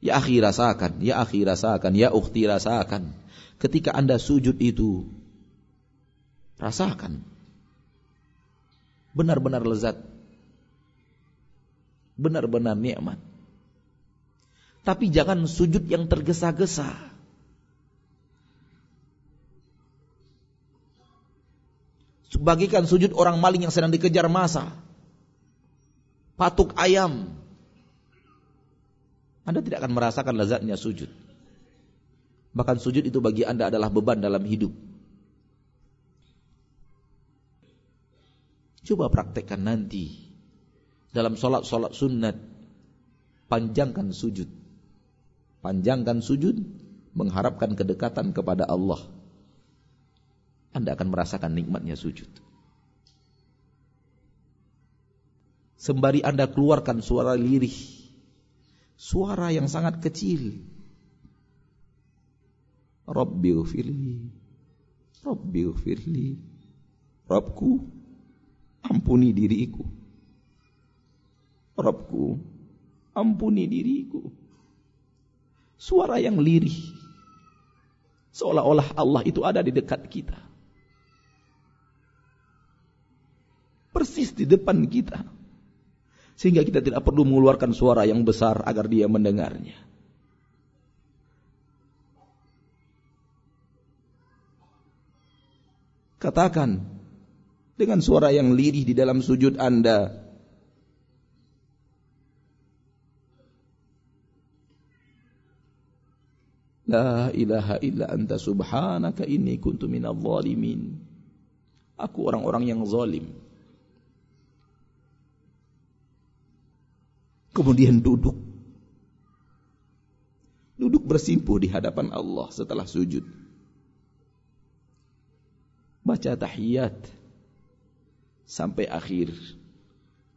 Ya akhi rasakan, ya akhi rasakan, ya ukhti rasakan. Ketika anda sujud itu, rasakan. Benar-benar lezat. Benar-benar nikmat. Tapi jangan sujud yang tergesa-gesa. Bagikan sujud orang maling yang sedang dikejar masa. Patuk ayam. Anda tidak akan merasakan lezatnya sujud. Bahkan sujud itu bagi Anda adalah beban dalam hidup. Coba praktekkan nanti. Dalam sholat-sholat sunat. Panjangkan sujud. Panjangkan sujud. Mengharapkan kedekatan kepada Allah. Anda akan merasakan nikmatnya sujud. Sembari Anda keluarkan suara lirih, suara yang sangat kecil. Rabbi ufirli, Rabbi ufirli, Rabbku, ampuni diriku. Rabbku, ampuni diriku. Suara yang lirih. Seolah-olah Allah itu ada di dekat kita. Persis di depan kita. Sehingga kita tidak perlu mengeluarkan suara yang besar agar dia mendengarnya. Katakan dengan suara yang lirih di dalam sujud Anda. La ilaha illa anta subhanaka inni kuntu minal zalimin. Aku orang-orang yang zalim. Kemudian duduk. Duduk bersimpuh di hadapan Allah setelah sujud. Baca tahiyat sampai akhir.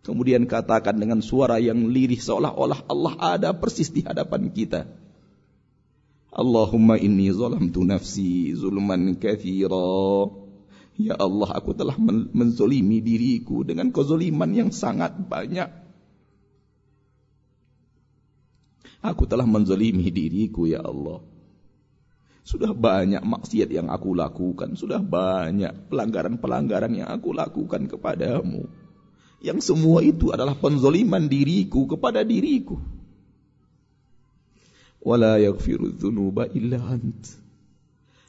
Kemudian katakan dengan suara yang lirih seolah-olah Allah ada persis di hadapan kita. Allahumma inni zalamtu nafsi zulman kathira. Ya Allah aku telah menzolimi diriku dengan kezoliman yang sangat banyak. Aku telah menzalimi diriku ya Allah. Sudah banyak maksiat yang aku lakukan. Sudah banyak pelanggaran-pelanggaran yang aku lakukan kepadamu. Yang semua itu adalah penzoliman diriku kepada diriku. Wala yaghfiru dhunuba illa ant.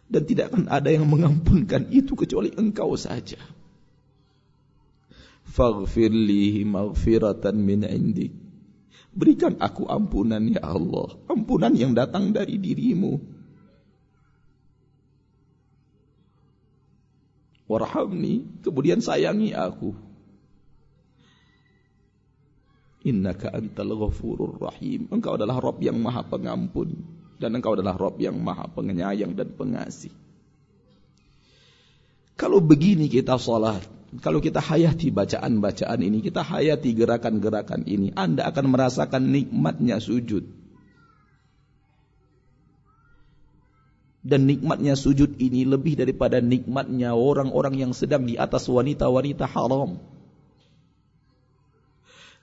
Dan tidak akan ada yang mengampunkan itu kecuali engkau saja. Faghfir lihi maghfiratan min indik Berikan aku ampunan ya Allah. Ampunan yang datang dari dirimu. Warhamni. Kemudian sayangi aku. Innaka antal ghafurur rahim. Engkau adalah Rob yang maha pengampun. Dan engkau adalah Rob yang maha penyayang dan pengasih. Kalau begini kita sholat, kalau kita hayati bacaan-bacaan ini, kita hayati gerakan-gerakan ini, Anda akan merasakan nikmatnya sujud. Dan nikmatnya sujud ini lebih daripada nikmatnya orang-orang yang sedang di atas wanita-wanita haram.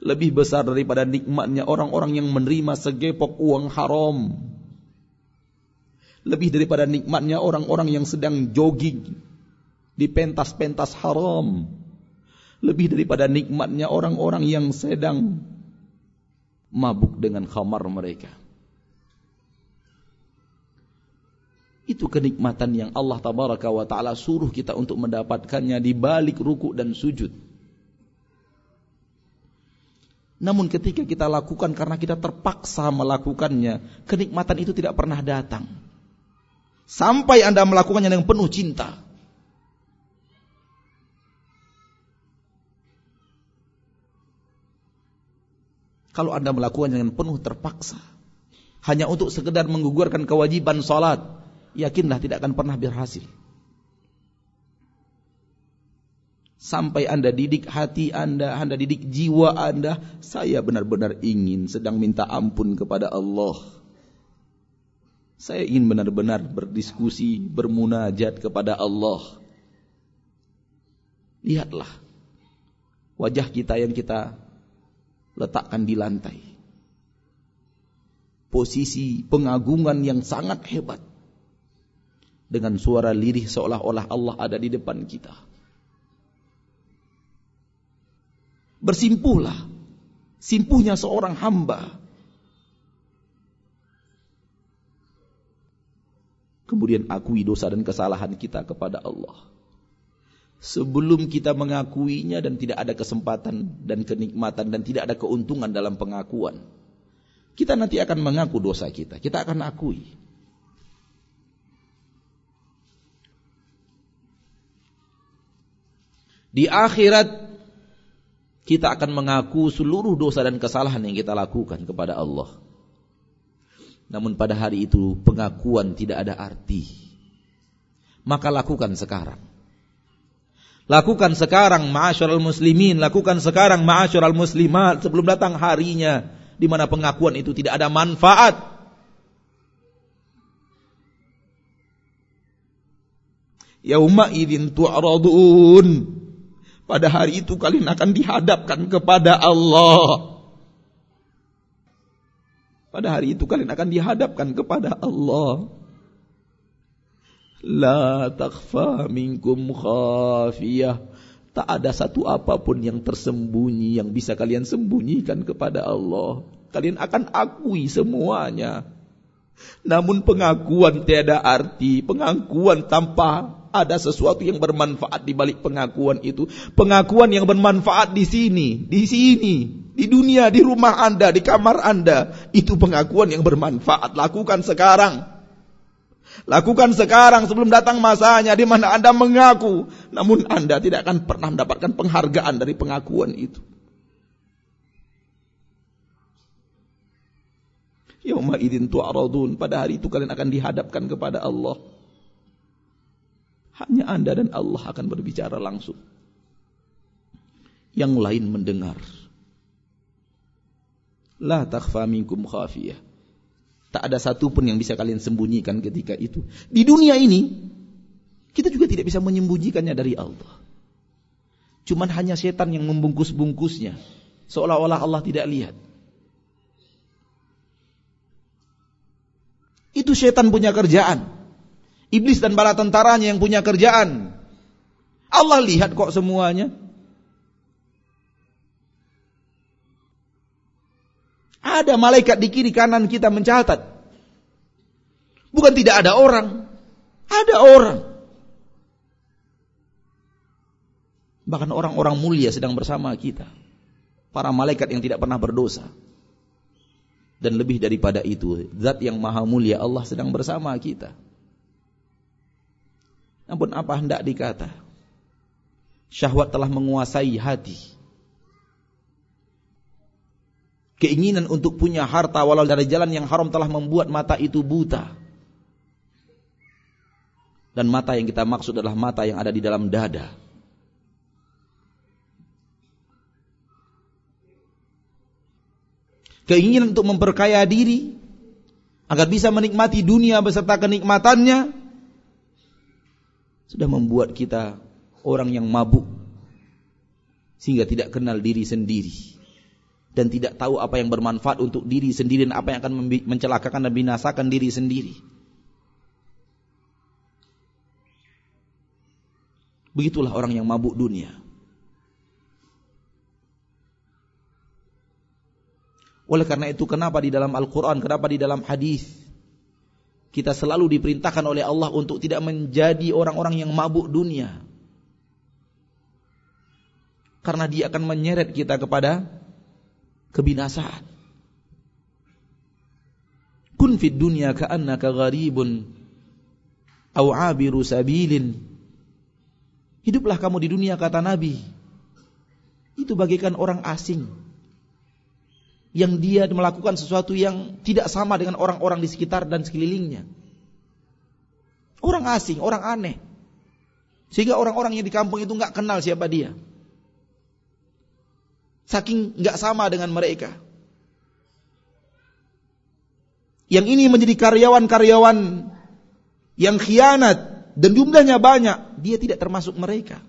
Lebih besar daripada nikmatnya orang-orang yang menerima segepok uang haram. Lebih daripada nikmatnya orang-orang yang sedang jogging di pentas-pentas haram lebih daripada nikmatnya orang-orang yang sedang mabuk dengan khamar mereka. Itu kenikmatan yang Allah tabaraka wa taala suruh kita untuk mendapatkannya di balik ruku dan sujud. Namun ketika kita lakukan karena kita terpaksa melakukannya, kenikmatan itu tidak pernah datang. Sampai Anda melakukannya dengan penuh cinta. Kalau Anda melakukan dengan penuh terpaksa, hanya untuk sekedar menggugurkan kewajiban salat, yakinlah tidak akan pernah berhasil. Sampai Anda didik hati Anda, Anda didik jiwa Anda, saya benar-benar ingin sedang minta ampun kepada Allah. Saya ingin benar-benar berdiskusi, bermunajat kepada Allah. Lihatlah wajah kita yang kita letakkan di lantai. Posisi pengagungan yang sangat hebat. Dengan suara lirih seolah-olah Allah ada di depan kita. Bersimpuhlah. Simpuhnya seorang hamba. Kemudian akui dosa dan kesalahan kita kepada Allah. Sebelum kita mengakuinya dan tidak ada kesempatan dan kenikmatan dan tidak ada keuntungan dalam pengakuan. Kita nanti akan mengaku dosa kita. Kita akan akui. Di akhirat kita akan mengaku seluruh dosa dan kesalahan yang kita lakukan kepada Allah. Namun pada hari itu pengakuan tidak ada arti. Maka lakukan sekarang. Lakukan sekarang ma'asyiral muslimin, lakukan sekarang ma'asyiral muslimat sebelum datang harinya di mana pengakuan itu tidak ada manfaat. Yauma idzin tu'radun pada hari itu kalian akan dihadapkan kepada Allah. Pada hari itu kalian akan dihadapkan kepada Allah. La takfa minkum khafiyah. Tak ada satu apa pun yang tersembunyi yang bisa kalian sembunyikan kepada Allah. Kalian akan akui semuanya. Namun pengakuan tiada arti, pengakuan tanpa ada sesuatu yang bermanfaat di balik pengakuan itu. Pengakuan yang bermanfaat di sini, di sini, di dunia, di rumah Anda, di kamar Anda. Itu pengakuan yang bermanfaat. Lakukan sekarang. Lakukan sekarang sebelum datang masanya di mana Anda mengaku. Namun Anda tidak akan pernah mendapatkan penghargaan dari pengakuan itu. Yauma idin tu'radun. Pada hari itu kalian akan dihadapkan kepada Allah. Hanya Anda dan Allah akan berbicara langsung. Yang lain mendengar. La takhfa minkum khafiyah. Tak ada satu pun yang bisa kalian sembunyikan ketika itu. Di dunia ini, kita juga tidak bisa menyembunyikannya dari Allah. Cuman hanya setan yang membungkus-bungkusnya. Seolah-olah Allah tidak lihat. Itu setan punya kerjaan. Iblis dan bala tentaranya yang punya kerjaan. Allah lihat kok semuanya. Ada malaikat di kiri kanan kita mencatat. Bukan tidak ada orang. Ada orang. Bahkan orang-orang mulia sedang bersama kita. Para malaikat yang tidak pernah berdosa. Dan lebih daripada itu, zat yang maha mulia Allah sedang bersama kita. Namun apa hendak dikata? Syahwat telah menguasai hati. Keinginan untuk punya harta walau dari jalan yang haram telah membuat mata itu buta. Dan mata yang kita maksud adalah mata yang ada di dalam dada. Keinginan untuk memperkaya diri agar bisa menikmati dunia beserta kenikmatannya sudah membuat kita orang yang mabuk sehingga tidak kenal diri sendiri dan tidak tahu apa yang bermanfaat untuk diri sendiri dan apa yang akan mencelakakan dan binasakan diri sendiri. Begitulah orang yang mabuk dunia. Oleh karena itu kenapa di dalam Al-Quran, kenapa di dalam hadis kita selalu diperintahkan oleh Allah untuk tidak menjadi orang-orang yang mabuk dunia. Karena dia akan menyeret kita kepada kebinasaan. Kun fid dunya ka'annaka gharibun aw 'abiru sabilin. Hiduplah kamu di dunia kata Nabi. Itu bagaikan orang asing Yang dia melakukan sesuatu yang tidak sama dengan orang-orang di sekitar dan sekelilingnya. Orang asing, orang aneh. Sehingga orang-orang yang di kampung itu nggak kenal siapa dia. Saking nggak sama dengan mereka. Yang ini menjadi karyawan-karyawan yang khianat dan jumlahnya banyak, dia tidak termasuk mereka.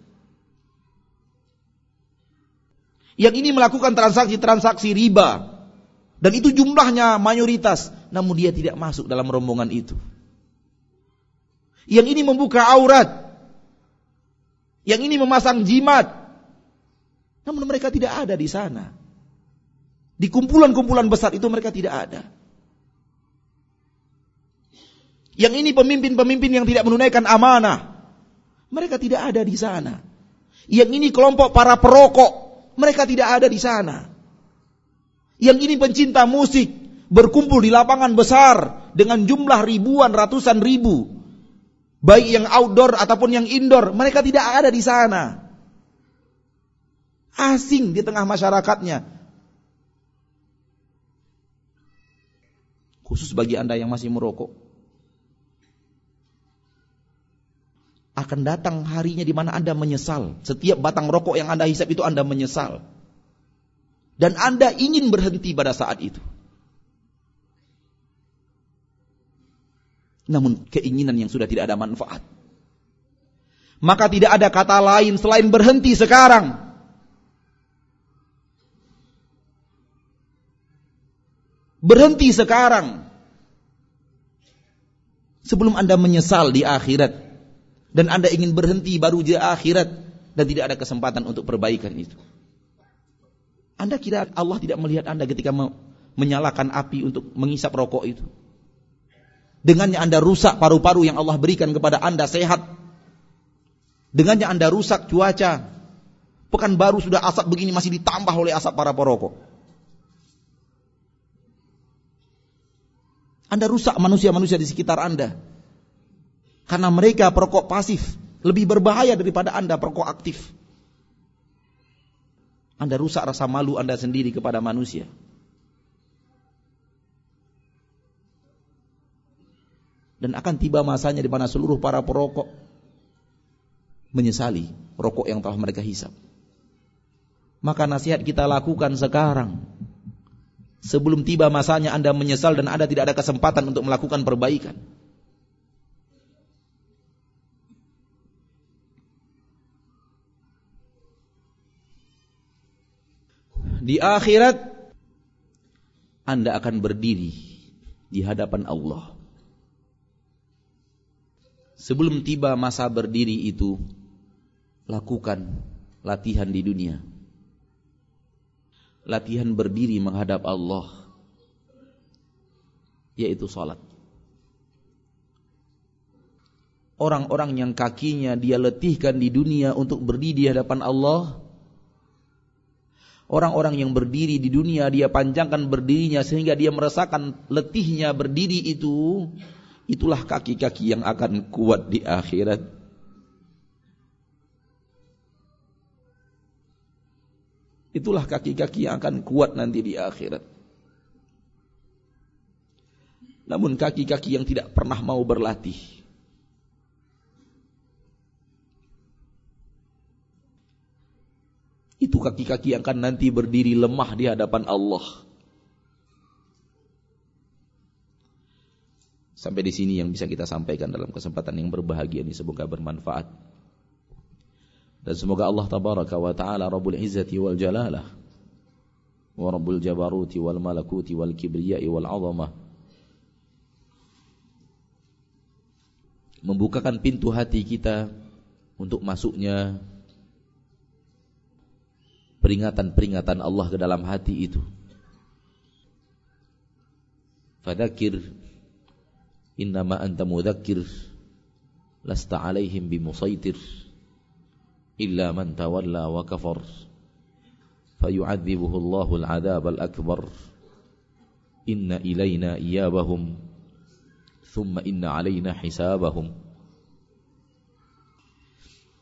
Yang ini melakukan transaksi-transaksi riba dan itu jumlahnya mayoritas, namun dia tidak masuk dalam rombongan itu. Yang ini membuka aurat. Yang ini memasang jimat. Namun mereka tidak ada di sana. Di kumpulan-kumpulan besar itu mereka tidak ada. Yang ini pemimpin-pemimpin yang tidak menunaikan amanah. Mereka tidak ada di sana. Yang ini kelompok para perokok. Mereka tidak ada di sana. Yang ini pencinta musik. Berkumpul di lapangan besar. Dengan jumlah ribuan, ratusan ribu. Baik yang outdoor ataupun yang indoor. Mereka tidak ada di sana. Asing di tengah masyarakatnya. Khusus bagi anda yang masih merokok. akan datang harinya di mana Anda menyesal. Setiap batang rokok yang Anda hisap itu Anda menyesal. Dan Anda ingin berhenti pada saat itu. Namun keinginan yang sudah tidak ada manfaat. Maka tidak ada kata lain selain berhenti sekarang. Berhenti sekarang. Sebelum Anda menyesal di akhirat dan Anda ingin berhenti baru di akhirat dan tidak ada kesempatan untuk perbaikan itu. Anda kira Allah tidak melihat Anda ketika menyalakan api untuk mengisap rokok itu. Dengannya Anda rusak paru-paru yang Allah berikan kepada Anda sehat. Dengannya Anda rusak cuaca. Pekan baru sudah asap begini masih ditambah oleh asap para perokok. Anda rusak manusia-manusia di sekitar Anda. Karena mereka perokok pasif lebih berbahaya daripada Anda perokok aktif. Anda rusak rasa malu Anda sendiri kepada manusia. Dan akan tiba masanya di mana seluruh para perokok menyesali rokok yang telah mereka hisap. Maka nasihat kita lakukan sekarang. Sebelum tiba masanya Anda menyesal dan Anda tidak ada kesempatan untuk melakukan perbaikan. di akhirat Anda akan berdiri di hadapan Allah. Sebelum tiba masa berdiri itu, lakukan latihan di dunia. Latihan berdiri menghadap Allah, yaitu salat. Orang-orang yang kakinya dia letihkan di dunia untuk berdiri di hadapan Allah, Orang-orang yang berdiri di dunia dia panjangkan berdirinya sehingga dia merasakan letihnya berdiri itu itulah kaki-kaki yang akan kuat di akhirat. Itulah kaki-kaki yang akan kuat nanti di akhirat. Namun kaki-kaki yang tidak pernah mau berlatih Itu kaki-kaki yang akan nanti berdiri lemah di hadapan Allah. Sampai di sini yang bisa kita sampaikan dalam kesempatan yang berbahagia ini semoga bermanfaat. Dan semoga Allah tabaraka wa taala Rabbul Izzati wal Jalalah wa Rabbul Jabaruti wal Malakuti wal Kibriyai wal Azamah membukakan pintu hati kita untuk masuknya peringatan-peringatan Allah ke dalam hati itu. Fadakir innama anta mudzakkir lasta alaihim bimusaitir man tawalla wa kafar fayu'adzibuhu Allahul 'adzabal akbar inna ilaina iyabahum thumma inna alaina hisabahum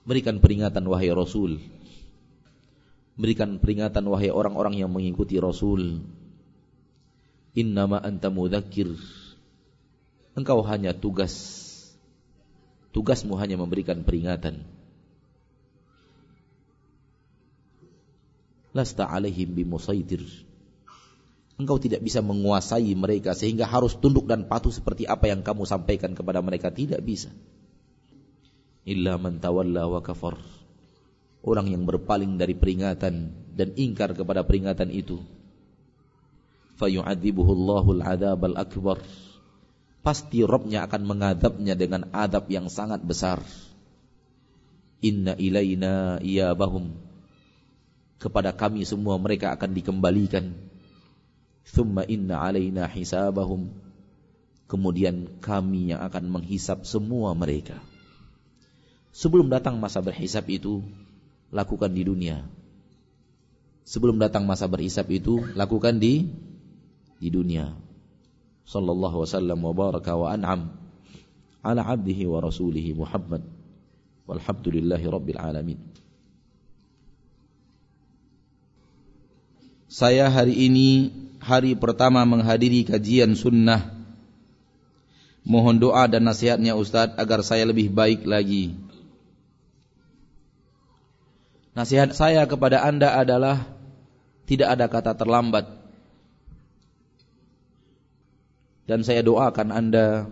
berikan peringatan wahai Rasul Berikan peringatan wahai orang-orang yang mengikuti Rasul Innama anta mudzakkir. Engkau hanya tugas. Tugasmu hanya memberikan peringatan. Lasta alaihim bimusaitir. Engkau tidak bisa menguasai mereka sehingga harus tunduk dan patuh seperti apa yang kamu sampaikan kepada mereka tidak bisa. Illa man tawalla wa kafar. Orang yang berpaling dari peringatan dan ingkar kepada peringatan itu. Fayu'adzibuhu al-'adzab al-akbar. Pasti Robnya akan mengadabnya dengan adab yang sangat besar. Inna ilaina iyabahum kepada kami semua mereka akan dikembalikan. Thumma inna alaina hisabahum. Kemudian kami yang akan menghisap semua mereka. Sebelum datang masa berhisap itu, lakukan di dunia. Sebelum datang masa berhisap itu, lakukan di di dunia. Sallallahu wasallam wa baraka wa an'am ala abdihi wa rasulihi Muhammad. Walhamdulillahi rabbil alamin. Saya hari ini hari pertama menghadiri kajian sunnah. Mohon doa dan nasihatnya Ustadz agar saya lebih baik lagi. Nasihat saya kepada anda adalah tidak ada kata terlambat. Dan saya doakan anda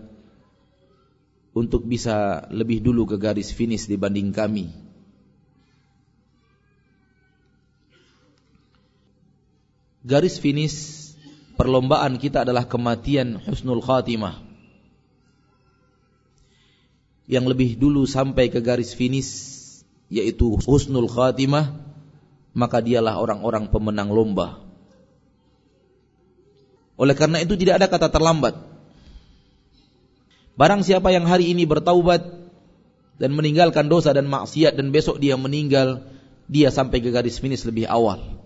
untuk bisa lebih dulu ke garis finish dibanding kami. Garis finish perlombaan kita adalah kematian husnul khatimah. Yang lebih dulu sampai ke garis finish yaitu husnul khatimah, maka dialah orang-orang pemenang lomba. Oleh karena itu tidak ada kata terlambat. Barang siapa yang hari ini bertaubat dan meninggalkan dosa dan maksiat dan besok dia meninggal, dia sampai ke garis finish lebih awal.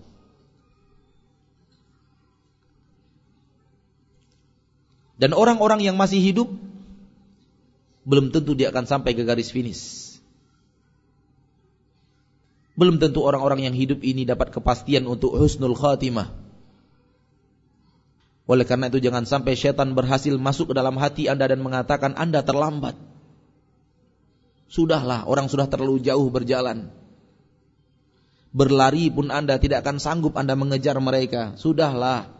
Dan orang-orang yang masih hidup belum tentu dia akan sampai ke garis finish. Belum tentu orang-orang yang hidup ini dapat kepastian untuk husnul khatimah. Oleh karena itu jangan sampai setan berhasil masuk ke dalam hati Anda dan mengatakan Anda terlambat. Sudahlah, orang sudah terlalu jauh berjalan. Berlari pun Anda tidak akan sanggup Anda mengejar mereka. Sudahlah,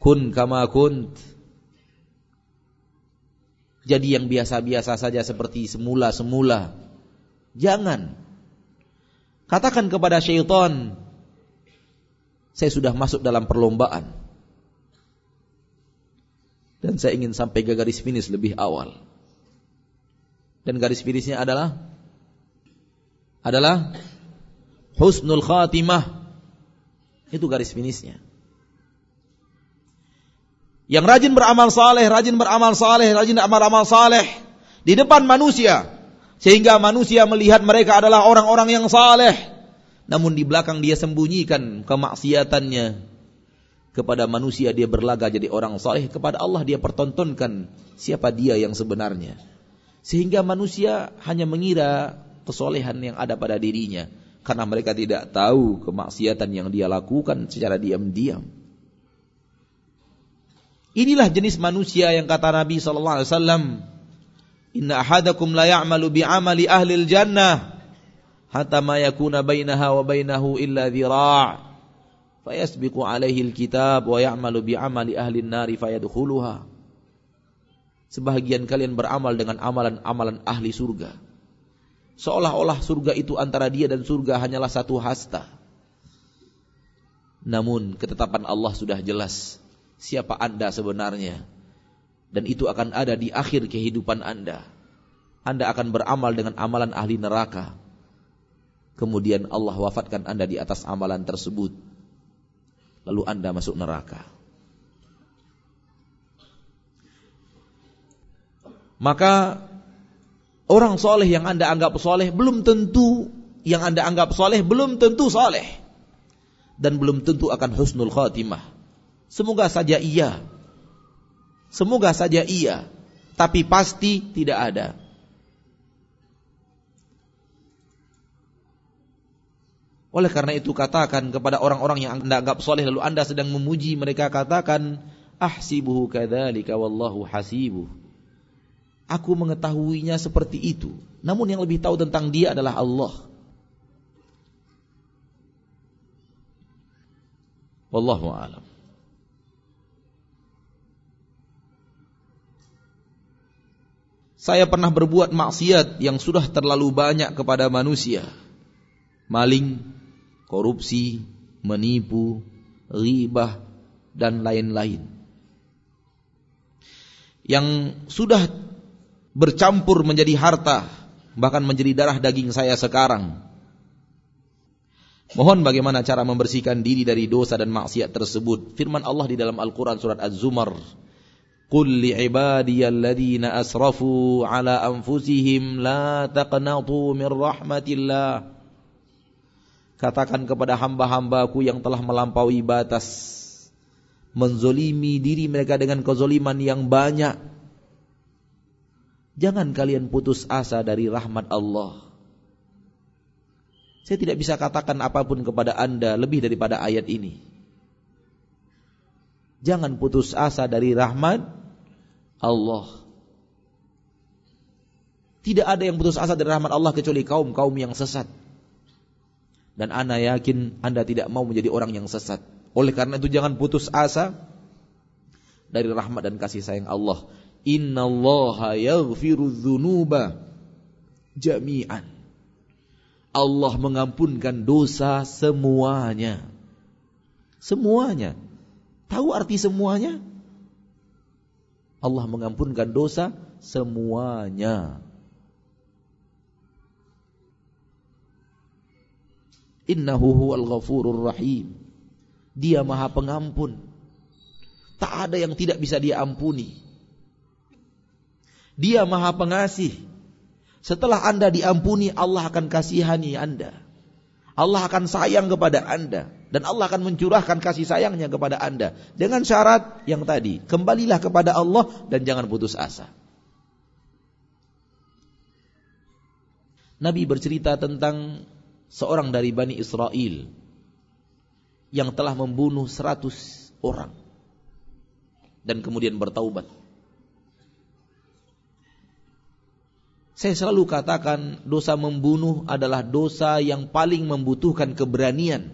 Kun kama kunt. Jadi yang biasa-biasa saja seperti semula-semula. Jangan. Katakan kepada syaitan, saya sudah masuk dalam perlombaan. Dan saya ingin sampai ke garis finish lebih awal. Dan garis finishnya adalah adalah husnul khatimah. Itu garis finishnya. Yang rajin beramal saleh, rajin beramal saleh, rajin beramal saleh di depan manusia sehingga manusia melihat mereka adalah orang-orang yang saleh. Namun di belakang dia sembunyikan kemaksiatannya kepada manusia dia berlaga jadi orang saleh kepada Allah dia pertontonkan siapa dia yang sebenarnya. Sehingga manusia hanya mengira kesolehan yang ada pada dirinya karena mereka tidak tahu kemaksiatan yang dia lakukan secara diam-diam. Inilah jenis manusia yang kata Nabi sallallahu alaihi wasallam, "Inna ahadakum la ya'malu bi amali ahli jannah hatta ma yakuna bainaha wa bainahu illa dhira'." Fayasbiqu alaihi alkitab wa ya'malu bi amali ahli an-nari fayadkhuluha. Sebahagian kalian beramal dengan amalan-amalan ahli surga. Seolah-olah surga itu antara dia dan surga hanyalah satu hasta. Namun ketetapan Allah sudah jelas siapa Anda sebenarnya. Dan itu akan ada di akhir kehidupan Anda. Anda akan beramal dengan amalan ahli neraka. Kemudian Allah wafatkan Anda di atas amalan tersebut. Lalu Anda masuk neraka. Maka orang soleh yang Anda anggap soleh belum tentu yang Anda anggap soleh belum tentu soleh dan belum tentu akan husnul khatimah. Semoga saja iya. Semoga saja iya. Tapi pasti tidak ada. Oleh karena itu katakan kepada orang-orang yang anda anggap soleh lalu anda sedang memuji mereka katakan ahsibuhu kadzalika wallahu hasibuh. Aku mengetahuinya seperti itu. Namun yang lebih tahu tentang dia adalah Allah. Wallahu a'lam. Saya pernah berbuat maksiat yang sudah terlalu banyak kepada manusia. Maling, korupsi, menipu, ribah, dan lain-lain. Yang sudah bercampur menjadi harta, bahkan menjadi darah daging saya sekarang. Mohon bagaimana cara membersihkan diri dari dosa dan maksiat tersebut. Firman Allah di dalam Al-Quran surat Az-Zumar قل لعبادي الذين أسرفوا على أنفسهم لا تقنطوا من رحمة الله Katakan kepada hamba-hambaku yang telah melampaui batas Menzolimi diri mereka dengan kezoliman yang banyak Jangan kalian putus asa dari rahmat Allah Saya tidak bisa katakan apapun kepada anda lebih daripada ayat ini Jangan putus asa dari rahmat Allah. Tidak ada yang putus asa dari rahmat Allah kecuali kaum-kaum yang sesat. Dan anda yakin anda tidak mau menjadi orang yang sesat. Oleh karena itu jangan putus asa dari rahmat dan kasih sayang Allah. Inna Allah yaghfiru dhunuba jami'an. Allah mengampunkan dosa semuanya. Semuanya. Tahu arti semuanya? Allah mengampunkan dosa semuanya. Innahu huwal ghafurur rahim. Dia maha pengampun. Tak ada yang tidak bisa dia ampuni. Dia maha pengasih. Setelah anda diampuni, Allah akan kasihani anda. Allah akan sayang kepada anda. Dan Allah akan mencurahkan kasih sayangnya kepada anda. Dengan syarat yang tadi. Kembalilah kepada Allah dan jangan putus asa. Nabi bercerita tentang seorang dari Bani Israel. Yang telah membunuh seratus orang. Dan kemudian bertaubat. Saya selalu katakan dosa membunuh adalah dosa yang paling membutuhkan keberanian.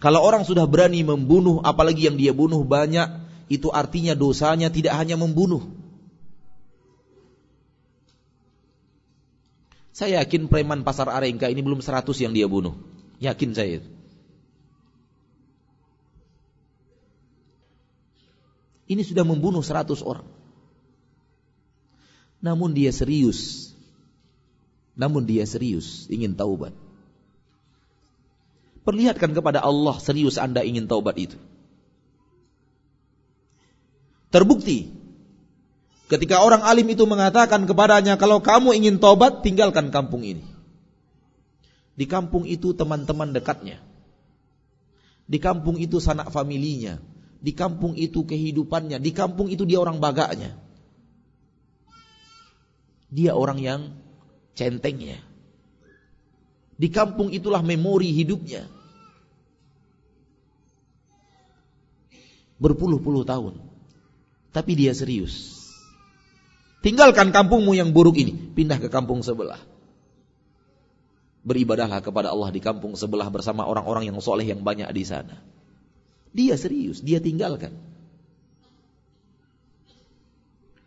Kalau orang sudah berani membunuh, apalagi yang dia bunuh banyak, itu artinya dosanya tidak hanya membunuh. Saya yakin preman pasar Arengka ini belum 100 yang dia bunuh. Yakin saya Ini sudah membunuh 100 orang namun dia serius. Namun dia serius ingin taubat. Perlihatkan kepada Allah serius Anda ingin taubat itu. Terbukti ketika orang alim itu mengatakan kepadanya kalau kamu ingin taubat tinggalkan kampung ini. Di kampung itu teman-teman dekatnya. Di kampung itu sanak familinya. Di kampung itu kehidupannya. Di kampung itu dia orang bagaknya. Dia orang yang centengnya. Di kampung itulah memori hidupnya. Berpuluh-puluh tahun. Tapi dia serius. Tinggalkan kampungmu yang buruk ini. Pindah ke kampung sebelah. Beribadahlah kepada Allah di kampung sebelah bersama orang-orang yang soleh yang banyak di sana. Dia serius, dia tinggalkan.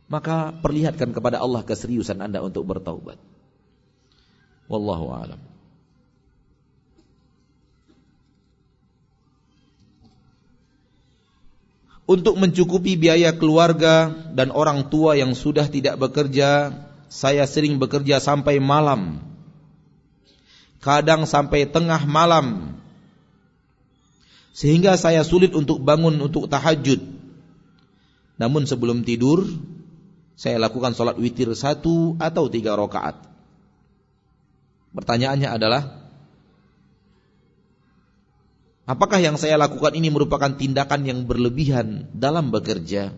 Maka perlihatkan kepada Allah keseriusan Anda untuk bertaubat. Wallahu a'lam. Untuk mencukupi biaya keluarga dan orang tua yang sudah tidak bekerja, saya sering bekerja sampai malam. Kadang sampai tengah malam. Sehingga saya sulit untuk bangun untuk tahajud. Namun sebelum tidur, saya lakukan sholat witir satu atau tiga rakaat. Pertanyaannya adalah, apakah yang saya lakukan ini merupakan tindakan yang berlebihan dalam bekerja?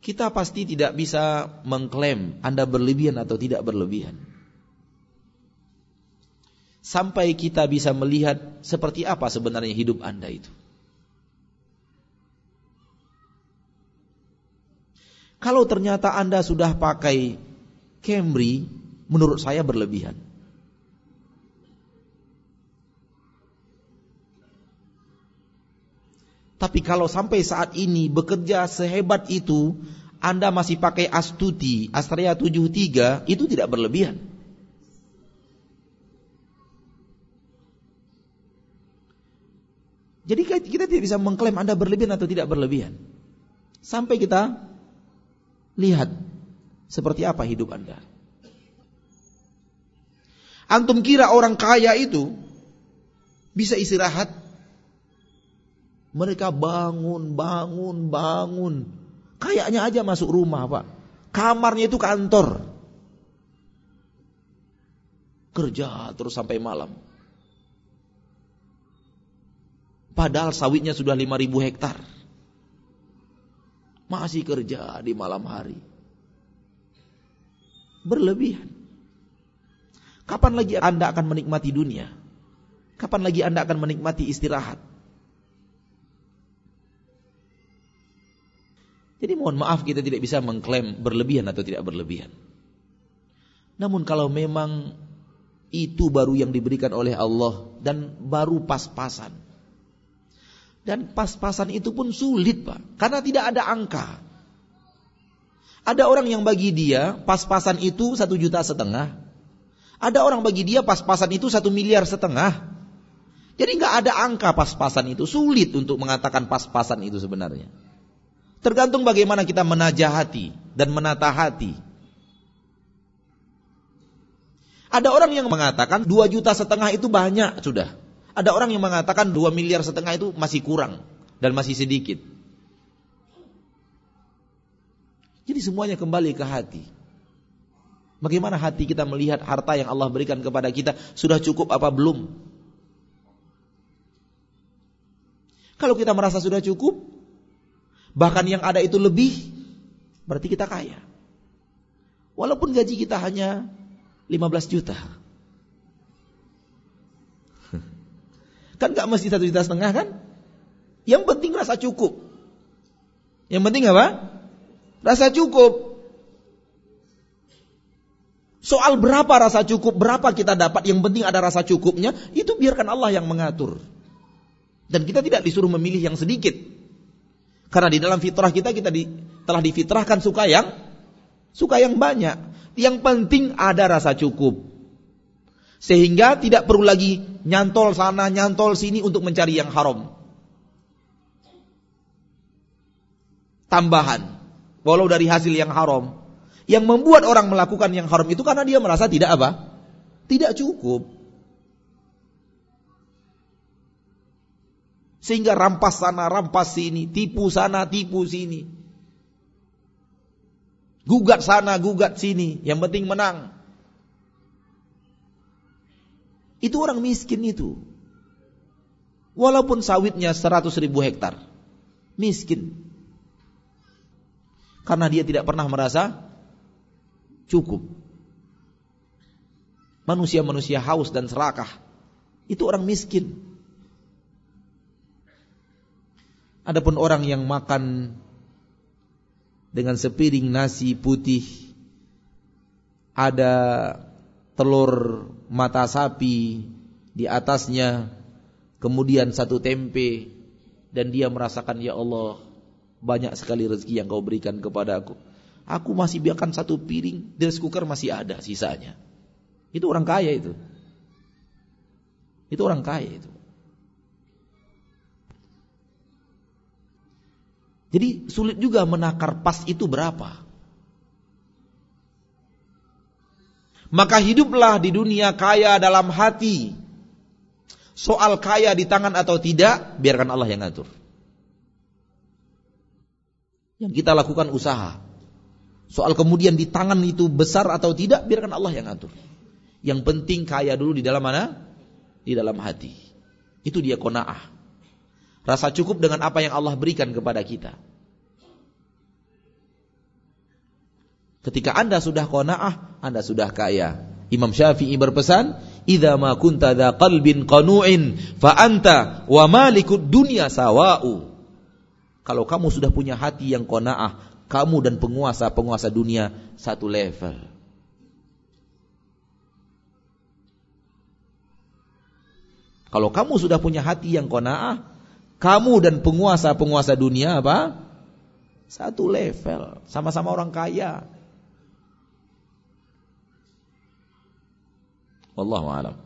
kita pasti tidak bisa mengklaim Anda berlebihan atau tidak berlebihan. Sampai kita bisa melihat seperti apa sebenarnya hidup Anda itu. Kalau ternyata Anda sudah pakai Camry, menurut saya berlebihan. Tapi kalau sampai saat ini bekerja sehebat itu, Anda masih pakai Astuti, Astrea 73, itu tidak berlebihan. Jadi kita tidak bisa mengklaim Anda berlebihan atau tidak berlebihan. Sampai kita lihat seperti apa hidup Anda. Antum kira orang kaya itu bisa istirahat mereka bangun, bangun, bangun. Kayaknya aja masuk rumah, Pak. Kamarnya itu kantor. Kerja terus sampai malam. Padahal sawitnya sudah 5000 hektar. Masih kerja di malam hari. Berlebihan. Kapan lagi Anda akan menikmati dunia? Kapan lagi Anda akan menikmati istirahat? Jadi mohon maaf kita tidak bisa mengklaim berlebihan atau tidak berlebihan. Namun kalau memang itu baru yang diberikan oleh Allah dan baru pas-pasan. Dan pas-pasan itu pun sulit Pak, karena tidak ada angka. Ada orang yang bagi dia pas-pasan itu satu juta setengah. Ada orang bagi dia pas-pasan itu satu miliar setengah. Jadi nggak ada angka pas-pasan itu, sulit untuk mengatakan pas-pasan itu sebenarnya. Tergantung bagaimana kita menajah hati dan menata hati. Ada orang yang mengatakan 2 juta setengah itu banyak sudah. Ada orang yang mengatakan 2 miliar setengah itu masih kurang dan masih sedikit. Jadi semuanya kembali ke hati. Bagaimana hati kita melihat harta yang Allah berikan kepada kita sudah cukup apa belum? Kalau kita merasa sudah cukup, bahkan yang ada itu lebih, berarti kita kaya. Walaupun gaji kita hanya 15 juta. Kan gak mesti satu juta setengah kan? Yang penting rasa cukup. Yang penting apa? Rasa cukup. Soal berapa rasa cukup, berapa kita dapat, yang penting ada rasa cukupnya, itu biarkan Allah yang mengatur. Dan kita tidak disuruh memilih yang sedikit. Karena di dalam fitrah kita kita di, telah difitrahkan suka yang suka yang banyak. Yang penting ada rasa cukup. Sehingga tidak perlu lagi nyantol sana, nyantol sini untuk mencari yang haram. Tambahan. Walau dari hasil yang haram. Yang membuat orang melakukan yang haram itu karena dia merasa tidak apa? Tidak cukup. Sehingga rampas sana, rampas sini, tipu sana, tipu sini. Gugat sana, gugat sini, yang penting menang. Itu orang miskin itu. Walaupun sawitnya 100 ribu hektar. Miskin. Karena dia tidak pernah merasa cukup. Manusia-manusia haus dan serakah. Itu orang miskin. Adapun orang yang makan dengan sepiring nasi putih, ada telur mata sapi di atasnya, kemudian satu tempe, dan dia merasakan ya Allah banyak sekali rezeki yang kau berikan kepada aku. Aku masih biarkan satu piring, rice cooker masih ada sisanya. Itu orang kaya itu. Itu orang kaya itu. Jadi sulit juga menakar pas itu berapa. Maka hiduplah di dunia kaya dalam hati. Soal kaya di tangan atau tidak, biarkan Allah yang ngatur. Yang kita lakukan usaha. Soal kemudian di tangan itu besar atau tidak, biarkan Allah yang ngatur. Yang penting kaya dulu di dalam mana? Di dalam hati. Itu dia kona'ah. Rasa cukup dengan apa yang Allah berikan kepada kita. Ketika Anda sudah qanaah, Anda sudah kaya. Imam Syafi'i berpesan, "Idza ma kunta dza qalbin qanu'in fa wa malikud dunya sawa'u." Kalau kamu sudah punya hati yang qanaah, kamu dan penguasa-penguasa dunia satu level. Kalau kamu sudah punya hati yang qanaah, kamu dan penguasa-penguasa dunia apa? Satu level, sama-sama orang kaya. Wallahu a'lam.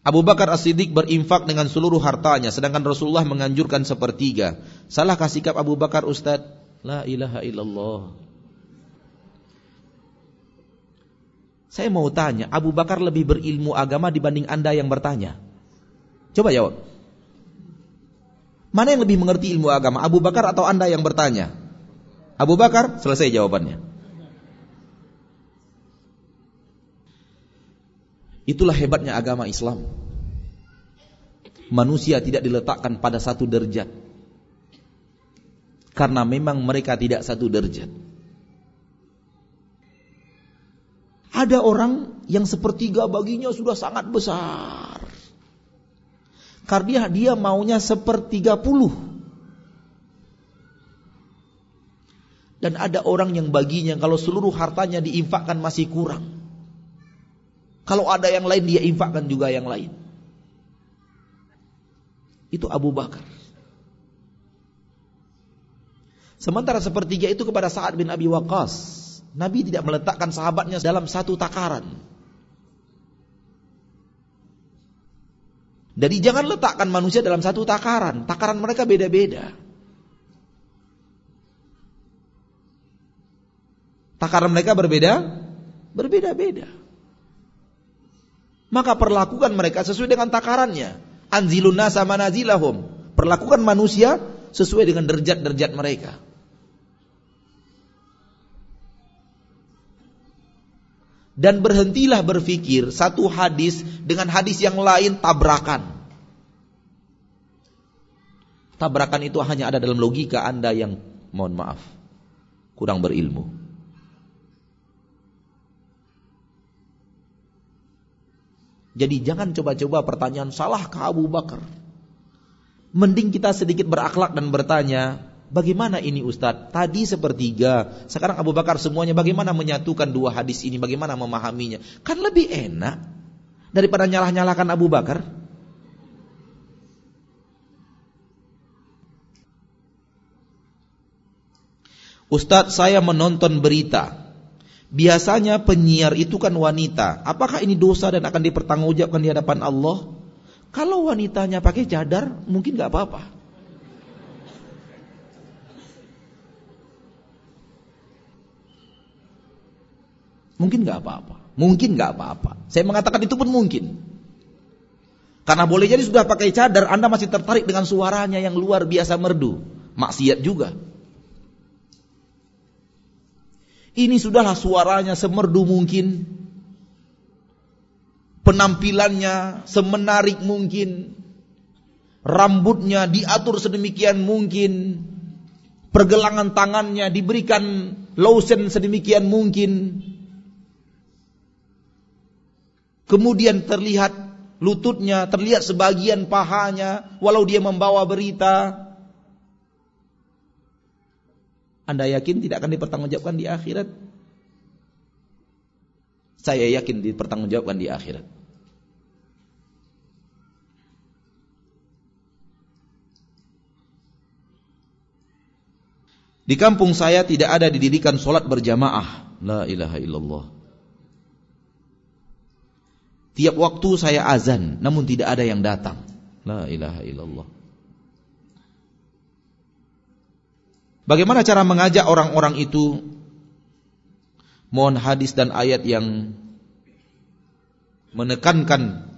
Abu Bakar As-Siddiq berinfak dengan seluruh hartanya sedangkan Rasulullah menganjurkan sepertiga. Salahkah sikap Abu Bakar Ustaz? La ilaha illallah. Saya mau tanya, Abu Bakar lebih berilmu agama dibanding Anda yang bertanya. Coba jawab. Mana yang lebih mengerti ilmu agama, Abu Bakar atau Anda yang bertanya? Abu Bakar, selesai jawabannya. Itulah hebatnya agama Islam. Manusia tidak diletakkan pada satu derajat. Karena memang mereka tidak satu derajat. Ada orang yang sepertiga baginya sudah sangat besar. Karena dia maunya sepertiga puluh. Dan ada orang yang baginya kalau seluruh hartanya diinfakkan masih kurang. Kalau ada yang lain dia infakkan juga yang lain. Itu Abu Bakar. Sementara sepertiga itu kepada Sa'ad bin Abi Waqqas. Nabi tidak meletakkan sahabatnya dalam satu takaran. Jadi jangan letakkan manusia dalam satu takaran. Takaran mereka beda-beda. Takaran mereka berbeda, berbeda-beda. Maka perlakukan mereka sesuai dengan takarannya. Anzilun nasa manazilahum. Perlakukan manusia sesuai dengan derajat-derajat mereka. Dan berhentilah berfikir satu hadis dengan hadis yang lain tabrakan. Tabrakan itu hanya ada dalam logika Anda yang mohon maaf kurang berilmu. Jadi jangan coba-coba pertanyaan salah ke Abu Bakar. Mending kita sedikit berakhlak dan bertanya, bagaimana ini Ustadz? Tadi sepertiga, sekarang Abu Bakar semuanya bagaimana menyatukan dua hadis ini, bagaimana memahaminya? Kan lebih enak daripada nyalah-nyalahkan Abu Bakar. Ustadz saya menonton berita Biasanya penyiar itu kan wanita. Apakah ini dosa dan akan dipertanggungjawabkan di hadapan Allah? Kalau wanitanya pakai cadar, mungkin nggak apa-apa. Mungkin nggak apa-apa. Mungkin nggak apa-apa. Saya mengatakan itu pun mungkin. Karena boleh jadi sudah pakai cadar, Anda masih tertarik dengan suaranya yang luar biasa merdu. Maksiat juga. Ini sudahlah suaranya semerdu mungkin. Penampilannya semenarik mungkin. Rambutnya diatur sedemikian mungkin. Pergelangan tangannya diberikan lotion sedemikian mungkin. Kemudian terlihat lututnya, terlihat sebagian pahanya, walau dia membawa berita. Anda yakin tidak akan dipertanggungjawabkan di akhirat? Saya yakin dipertanggungjawabkan di akhirat. Di kampung saya tidak ada didirikan solat berjamaah. La ilaha illallah. Tiap waktu saya azan, namun tidak ada yang datang. La ilaha illallah. Bagaimana cara mengajak orang-orang itu? Mohon hadis dan ayat yang menekankan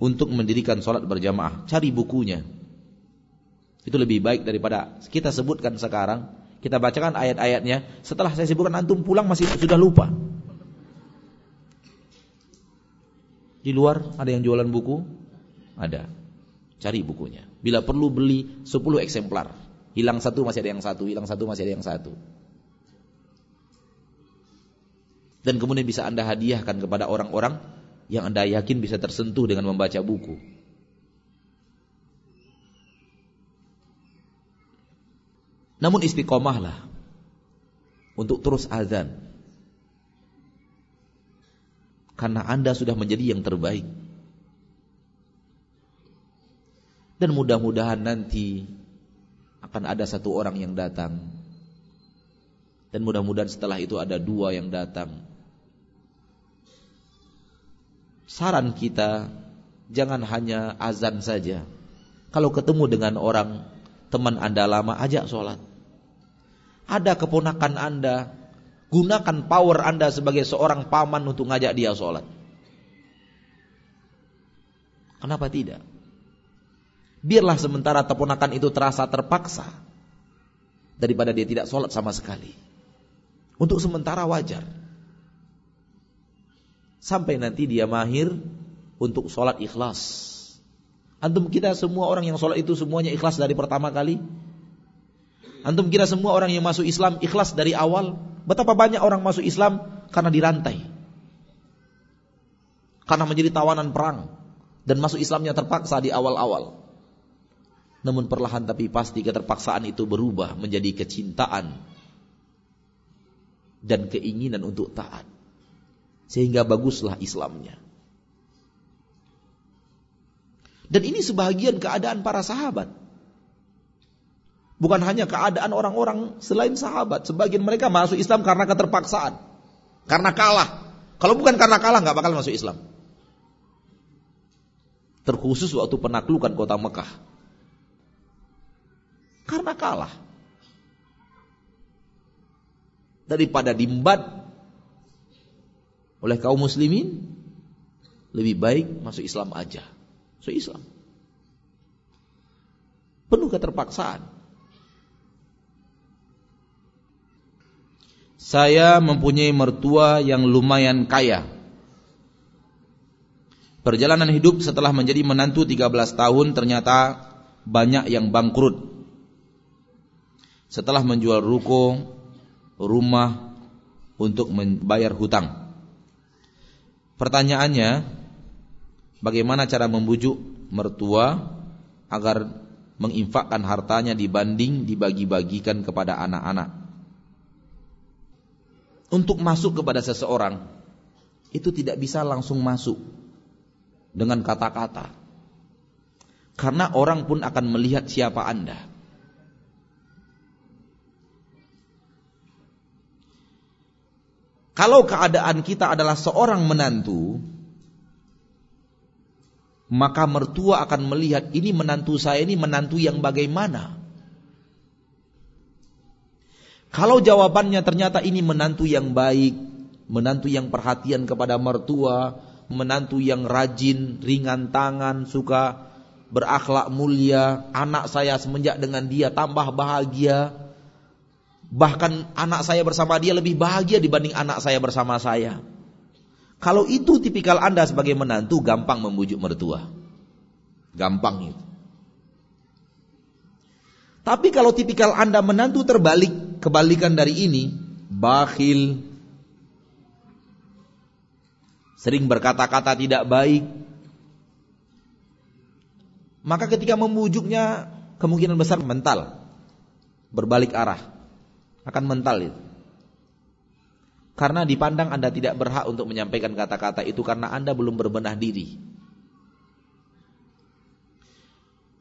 untuk mendirikan sholat berjamaah. Cari bukunya. Itu lebih baik daripada kita sebutkan sekarang. Kita bacakan ayat-ayatnya. Setelah saya sebutkan antum pulang masih sudah lupa. Di luar ada yang jualan buku? Ada. Cari bukunya. Bila perlu beli 10 eksemplar. Hilang satu masih ada yang satu, hilang satu masih ada yang satu. Dan kemudian bisa Anda hadiahkan kepada orang-orang yang Anda yakin bisa tersentuh dengan membaca buku. Namun istiqomahlah untuk terus azan. Karena Anda sudah menjadi yang terbaik. Dan mudah-mudahan nanti akan ada satu orang yang datang. Dan mudah-mudahan setelah itu ada dua yang datang. Saran kita jangan hanya azan saja. Kalau ketemu dengan orang teman Anda lama ajak sholat. Ada keponakan Anda, gunakan power Anda sebagai seorang paman untuk ngajak dia sholat. Kenapa tidak? Biarlah sementara keponakan itu terasa terpaksa daripada dia tidak sholat sama sekali. Untuk sementara wajar. Sampai nanti dia mahir untuk sholat ikhlas. Antum kita semua orang yang sholat itu semuanya ikhlas dari pertama kali. Antum kira semua orang yang masuk Islam ikhlas dari awal. Betapa banyak orang masuk Islam karena dirantai. Karena menjadi tawanan perang. Dan masuk Islamnya terpaksa di awal-awal. Namun perlahan tapi pasti keterpaksaan itu berubah menjadi kecintaan dan keinginan untuk taat. Sehingga baguslah Islamnya. Dan ini sebahagian keadaan para sahabat. Bukan hanya keadaan orang-orang selain sahabat. Sebagian mereka masuk Islam karena keterpaksaan. Karena kalah. Kalau bukan karena kalah nggak bakal masuk Islam. Terkhusus waktu penaklukan kota Mekah. Karena kalah. Daripada dimbat oleh kaum muslimin, lebih baik masuk Islam aja. Masuk Islam. Penuh keterpaksaan. Saya mempunyai mertua yang lumayan kaya. Perjalanan hidup setelah menjadi menantu 13 tahun ternyata banyak yang bangkrut setelah menjual ruko, rumah untuk membayar hutang. Pertanyaannya, bagaimana cara membujuk mertua agar menginfakkan hartanya dibanding dibagi-bagikan kepada anak-anak? Untuk masuk kepada seseorang itu tidak bisa langsung masuk dengan kata-kata. Karena orang pun akan melihat siapa Anda. Kalau keadaan kita adalah seorang menantu, maka mertua akan melihat ini menantu saya ini menantu yang bagaimana. Kalau jawabannya ternyata ini menantu yang baik, menantu yang perhatian kepada mertua, menantu yang rajin, ringan tangan, suka berakhlak mulia, anak saya semenjak dengan dia tambah bahagia, Bahkan anak saya bersama dia lebih bahagia dibanding anak saya bersama saya. Kalau itu tipikal Anda sebagai menantu, gampang membujuk mertua. Gampang itu. Tapi kalau tipikal Anda menantu terbalik, kebalikan dari ini, bakhil, sering berkata-kata tidak baik, maka ketika membujuknya kemungkinan besar mental, berbalik arah akan mental itu. Karena dipandang Anda tidak berhak untuk menyampaikan kata-kata itu karena Anda belum berbenah diri.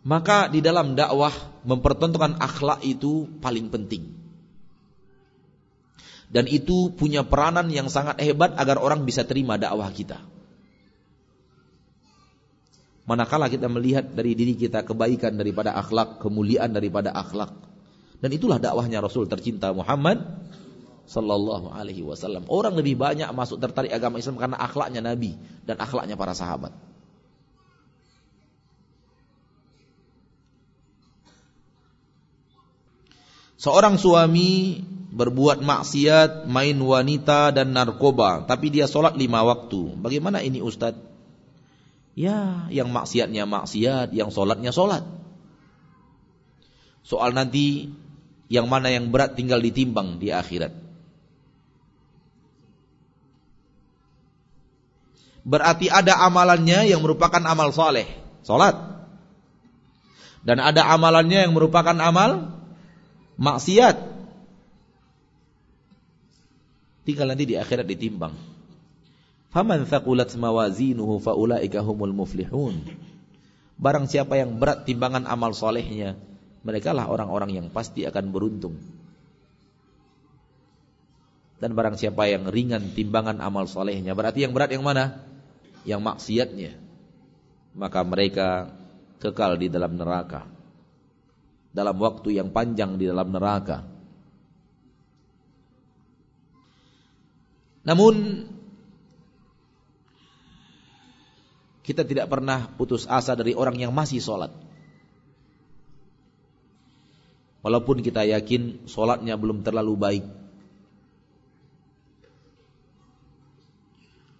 Maka di dalam dakwah mempertontonkan akhlak itu paling penting. Dan itu punya peranan yang sangat hebat agar orang bisa terima dakwah kita. Manakala kita melihat dari diri kita kebaikan daripada akhlak, kemuliaan daripada akhlak, dan itulah dakwahnya Rasul tercinta Muhammad sallallahu alaihi wasallam. Orang lebih banyak masuk tertarik agama Islam karena akhlaknya Nabi dan akhlaknya para sahabat. Seorang suami berbuat maksiat, main wanita dan narkoba, tapi dia sholat lima waktu. Bagaimana ini Ustadz? Ya, yang maksiatnya maksiat, yang sholatnya sholat. soal nanti yang mana yang berat tinggal ditimbang di akhirat. Berarti ada amalannya yang merupakan amal soleh, solat. Dan ada amalannya yang merupakan amal maksiat. Tinggal nanti di akhirat ditimbang. Faman thaqulat mawazinuhu faulaika humul muflihun. Barang siapa yang berat timbangan amal solehnya, mereka lah orang-orang yang pasti akan beruntung. Dan barang siapa yang ringan timbangan amal solehnya, berarti yang berat yang mana? Yang maksiatnya. Maka mereka kekal di dalam neraka. Dalam waktu yang panjang di dalam neraka. Namun kita tidak pernah putus asa dari orang yang masih sholat. Walaupun kita yakin solatnya belum terlalu baik.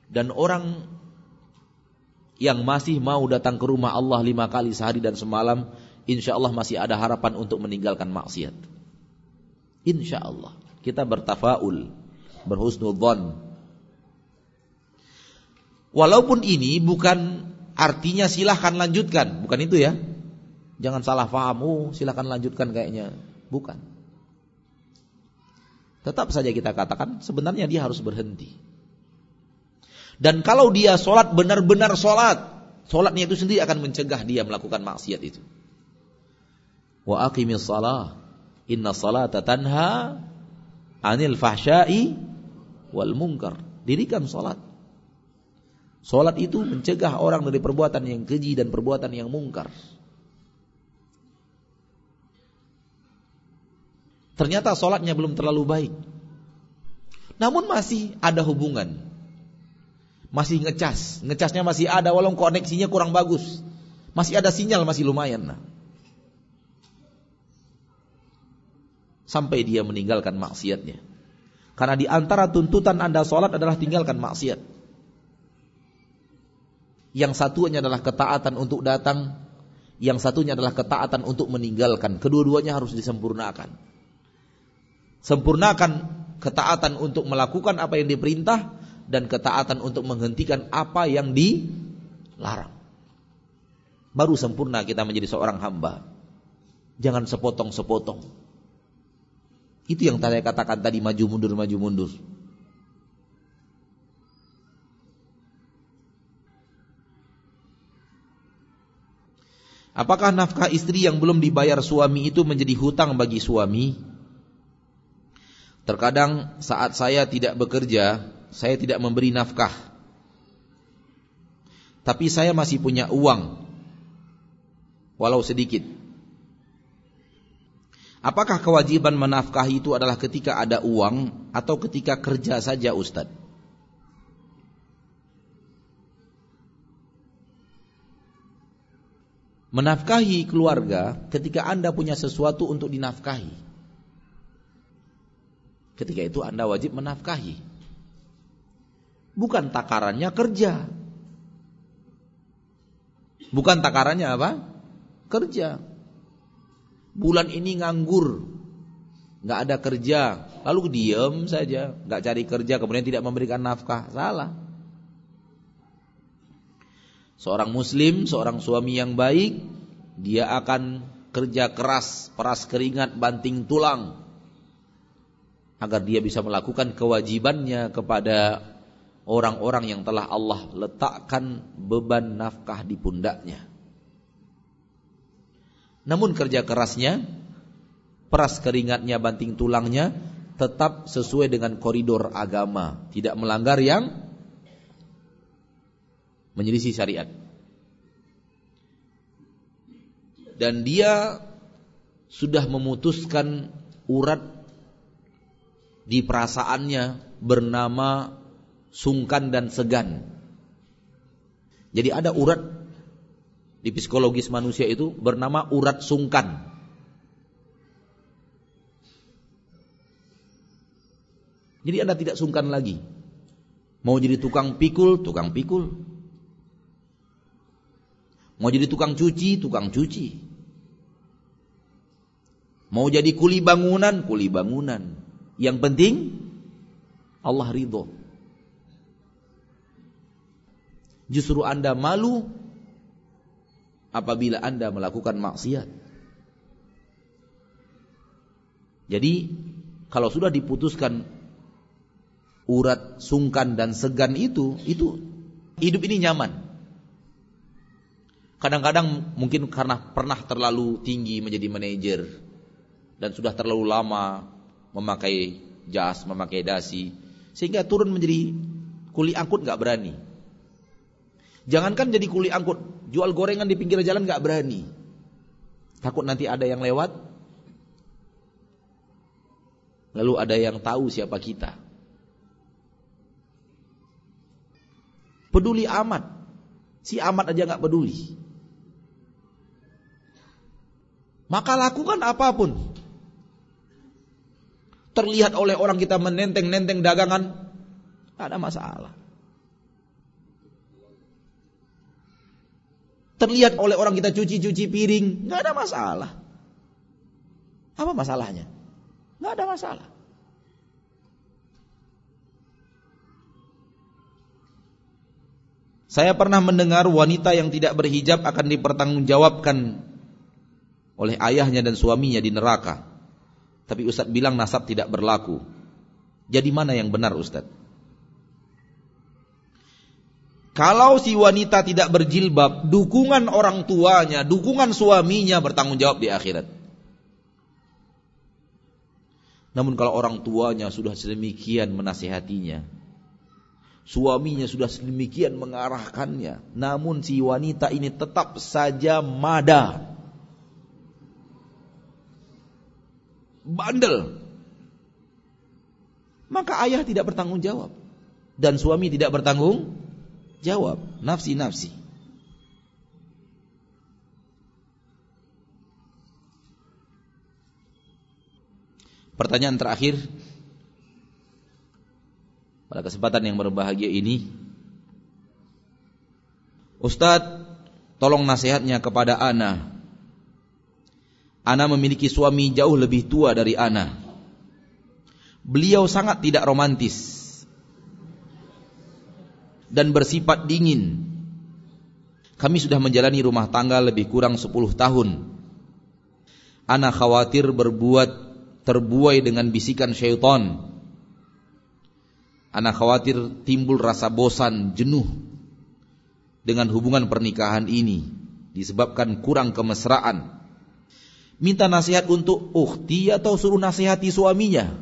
Dan orang yang masih mau datang ke rumah Allah lima kali sehari dan semalam, insya Allah masih ada harapan untuk meninggalkan maksiat. Insya Allah kita bertafaul, berhusnudzon. Walaupun ini bukan artinya silahkan lanjutkan, bukan itu ya. Jangan salah paham, oh silakan lanjutkan kayaknya. Bukan. Tetap saja kita katakan sebenarnya dia harus berhenti. Dan kalau dia sholat benar-benar sholat, sholatnya itu sendiri akan mencegah dia melakukan maksiat itu. Wa aqimis salah, inna salata tanha anil fahsyai wal munkar. Dirikan sholat. Sholat itu mencegah orang dari perbuatan yang keji dan perbuatan yang mungkar. Ternyata sholatnya belum terlalu baik. Namun masih ada hubungan. Masih ngecas. Ngecasnya masih ada walau koneksinya kurang bagus. Masih ada sinyal, masih lumayan. Nah. Sampai dia meninggalkan maksiatnya. Karena di antara tuntutan anda sholat adalah tinggalkan maksiat. Yang satunya adalah ketaatan untuk datang. Yang satunya adalah ketaatan untuk meninggalkan. Kedua-duanya harus disempurnakan. Sempurnakan ketaatan untuk melakukan apa yang diperintah dan ketaatan untuk menghentikan apa yang dilarang. Baru sempurna kita menjadi seorang hamba. Jangan sepotong-sepotong. Itu yang saya katakan tadi maju mundur maju mundur. Apakah nafkah istri yang belum dibayar suami itu menjadi hutang bagi suami? Terkadang saat saya tidak bekerja, saya tidak memberi nafkah. Tapi saya masih punya uang, walau sedikit. Apakah kewajiban menafkahi itu adalah ketika ada uang atau ketika kerja saja Ustadz? Menafkahi keluarga ketika Anda punya sesuatu untuk dinafkahi. Ketika itu Anda wajib menafkahi. Bukan takarannya kerja. Bukan takarannya apa? Kerja. Bulan ini nganggur. Nggak ada kerja. Lalu diem saja. Nggak cari kerja kemudian tidak memberikan nafkah. Salah. Seorang muslim, seorang suami yang baik. Dia akan kerja keras, peras keringat, banting tulang agar dia bisa melakukan kewajibannya kepada orang-orang yang telah Allah letakkan beban nafkah di pundaknya. Namun kerja kerasnya, peras keringatnya, banting tulangnya tetap sesuai dengan koridor agama, tidak melanggar yang menyelisih syariat. Dan dia sudah memutuskan urat di perasaannya bernama sungkan dan segan. Jadi ada urat di psikologis manusia itu bernama urat sungkan. Jadi Anda tidak sungkan lagi. Mau jadi tukang pikul, tukang pikul. Mau jadi tukang cuci, tukang cuci. Mau jadi kuli bangunan, kuli bangunan. Yang penting Allah ridho. Justru Anda malu apabila Anda melakukan maksiat. Jadi kalau sudah diputuskan urat, sungkan dan segan itu, itu hidup ini nyaman. Kadang-kadang mungkin karena pernah terlalu tinggi menjadi manajer dan sudah terlalu lama memakai jas, memakai dasi, sehingga turun menjadi kuli angkut nggak berani. Jangankan jadi kuli angkut, jual gorengan di pinggir jalan nggak berani. Takut nanti ada yang lewat, lalu ada yang tahu siapa kita. Peduli amat, si amat aja nggak peduli. Maka lakukan apa pun. Terlihat oleh orang kita menenteng-nenteng dagangan, ada masalah. terlihat oleh orang kita cuci-cuci piring, nggak ada masalah. Apa masalahnya? Nggak ada masalah. Saya pernah mendengar wanita yang tidak berhijab akan dipertanggungjawabkan oleh ayahnya dan suaminya di neraka. Tapi Ustadz bilang nasab tidak berlaku. Jadi mana yang benar Ustadz? Kalau si wanita tidak berjilbab, dukungan orang tuanya, dukungan suaminya bertanggung jawab di akhirat. Namun kalau orang tuanya sudah sedemikian menasihatinya, suaminya sudah sedemikian mengarahkannya, namun si wanita ini tetap saja mada. Bandel. Maka ayah tidak bertanggung jawab. Dan suami tidak bertanggung Jawab, nafsi-nafsi. Pertanyaan terakhir. Pada kesempatan yang berbahagia ini. Ustadz tolong nasihatnya kepada Ana Ana memiliki suami jauh lebih tua dari Ana Beliau sangat tidak romantis dan bersifat dingin. Kami sudah menjalani rumah tangga lebih kurang 10 tahun. Anak khawatir berbuat terbuai dengan bisikan syaitan. Anak khawatir timbul rasa bosan, jenuh dengan hubungan pernikahan ini disebabkan kurang kemesraan. Minta nasihat untuk ukhti atau suruh nasihati suaminya.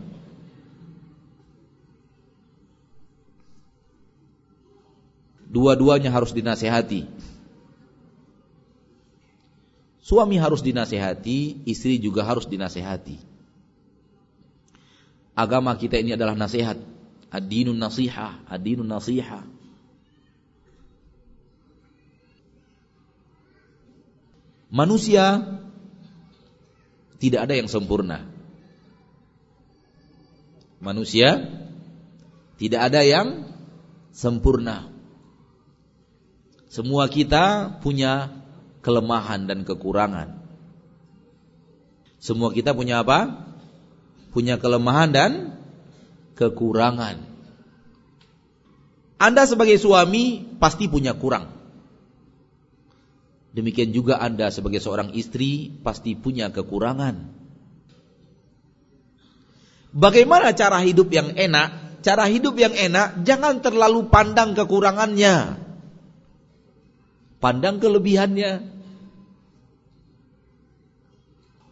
Dua-duanya harus dinasehati. Suami harus dinasehati, istri juga harus dinasehati. Agama kita ini adalah nasihat. Ad-dinun nasihah, ad-dinun nasihah. Manusia tidak ada yang sempurna. Manusia tidak ada yang sempurna. Semua kita punya kelemahan dan kekurangan. Semua kita punya apa? Punya kelemahan dan kekurangan. Anda sebagai suami pasti punya kurang. Demikian juga Anda sebagai seorang istri pasti punya kekurangan. Bagaimana cara hidup yang enak? Cara hidup yang enak jangan terlalu pandang kekurangannya. Pandang kelebihannya.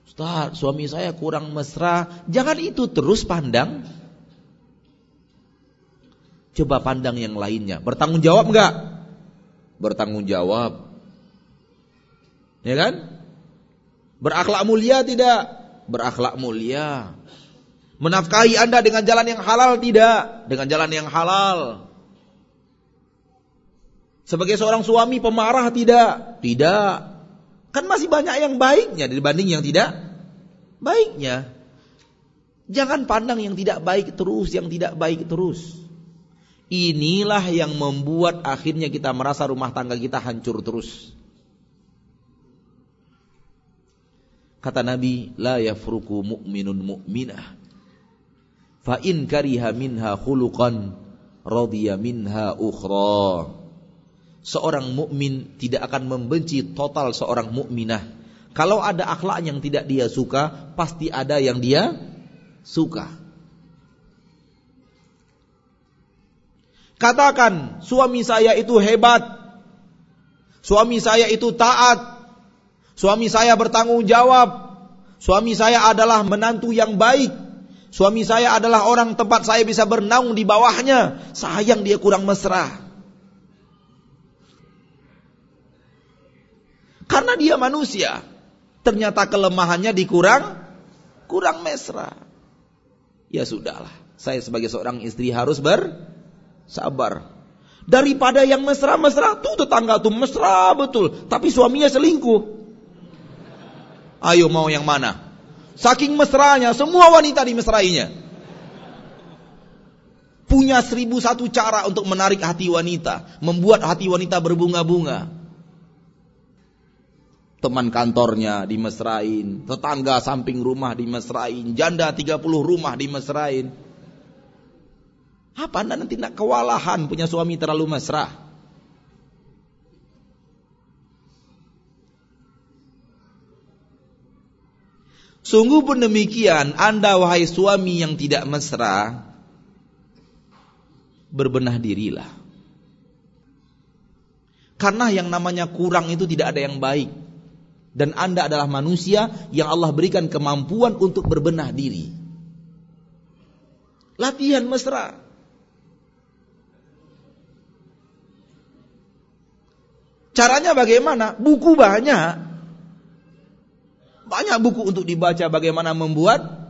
Ustaz, suami saya kurang mesra. Jangan itu terus pandang. Coba pandang yang lainnya. Bertanggung jawab enggak? Bertanggung jawab. Ya kan? Berakhlak mulia tidak? Berakhlak mulia. Menafkahi Anda dengan jalan yang halal tidak? Dengan jalan yang halal. Sebagai seorang suami pemarah tidak? Tidak. Kan masih banyak yang baiknya dibanding yang tidak baiknya. Jangan pandang yang tidak baik terus, yang tidak baik terus. Inilah yang membuat akhirnya kita merasa rumah tangga kita hancur terus. Kata Nabi, la yafruku mu'minun mu'minah. Fa in kariha minha khuluqan radiya minha ukhra. Seorang mukmin tidak akan membenci total seorang mukminah. Kalau ada akhlak yang tidak dia suka, pasti ada yang dia suka. Katakan, suami saya itu hebat. Suami saya itu taat. Suami saya bertanggung jawab. Suami saya adalah menantu yang baik. Suami saya adalah orang tempat saya bisa bernaung di bawahnya. Sayang dia kurang mesra. Karena dia manusia. Ternyata kelemahannya dikurang kurang mesra. Ya sudahlah. Saya sebagai seorang istri harus bersabar. Daripada yang mesra-mesra tuh tetangga tuh mesra betul, tapi suaminya selingkuh. Ayo mau yang mana? Saking mesranya, semua wanita dimesrainya. Punya seribu satu cara untuk menarik hati wanita. Membuat hati wanita berbunga-bunga. Teman kantornya dimesrain. Tetangga samping rumah dimesrain. Janda 30 rumah dimesrain. Apa anda nanti nak kewalahan punya suami terlalu mesra? Sungguh pun demikian, Anda wahai suami yang tidak mesra, berbenah dirilah. Karena yang namanya kurang itu tidak ada yang baik. Dan Anda adalah manusia yang Allah berikan kemampuan untuk berbenah diri. Latihan mesra. Caranya bagaimana? Buku banyak. Banyak buku untuk dibaca bagaimana membuat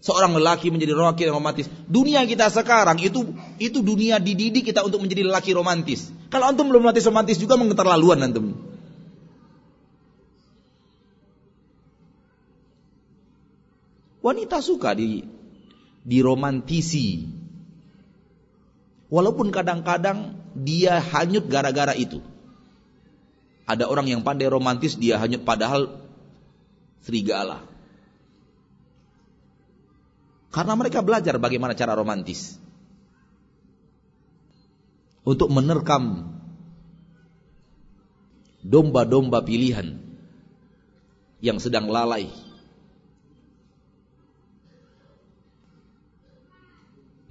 seorang lelaki menjadi lelaki romantis. Dunia kita sekarang itu itu dunia dididik kita untuk menjadi lelaki romantis. Kalau antum belum romantis romantis juga mengeterlaluan antum. Wanita suka di diromantisi. Walaupun kadang-kadang dia hanyut gara-gara itu. Ada orang yang pandai romantis dia hanya padahal serigala. Karena mereka belajar bagaimana cara romantis. Untuk menerkam domba-domba pilihan yang sedang lalai.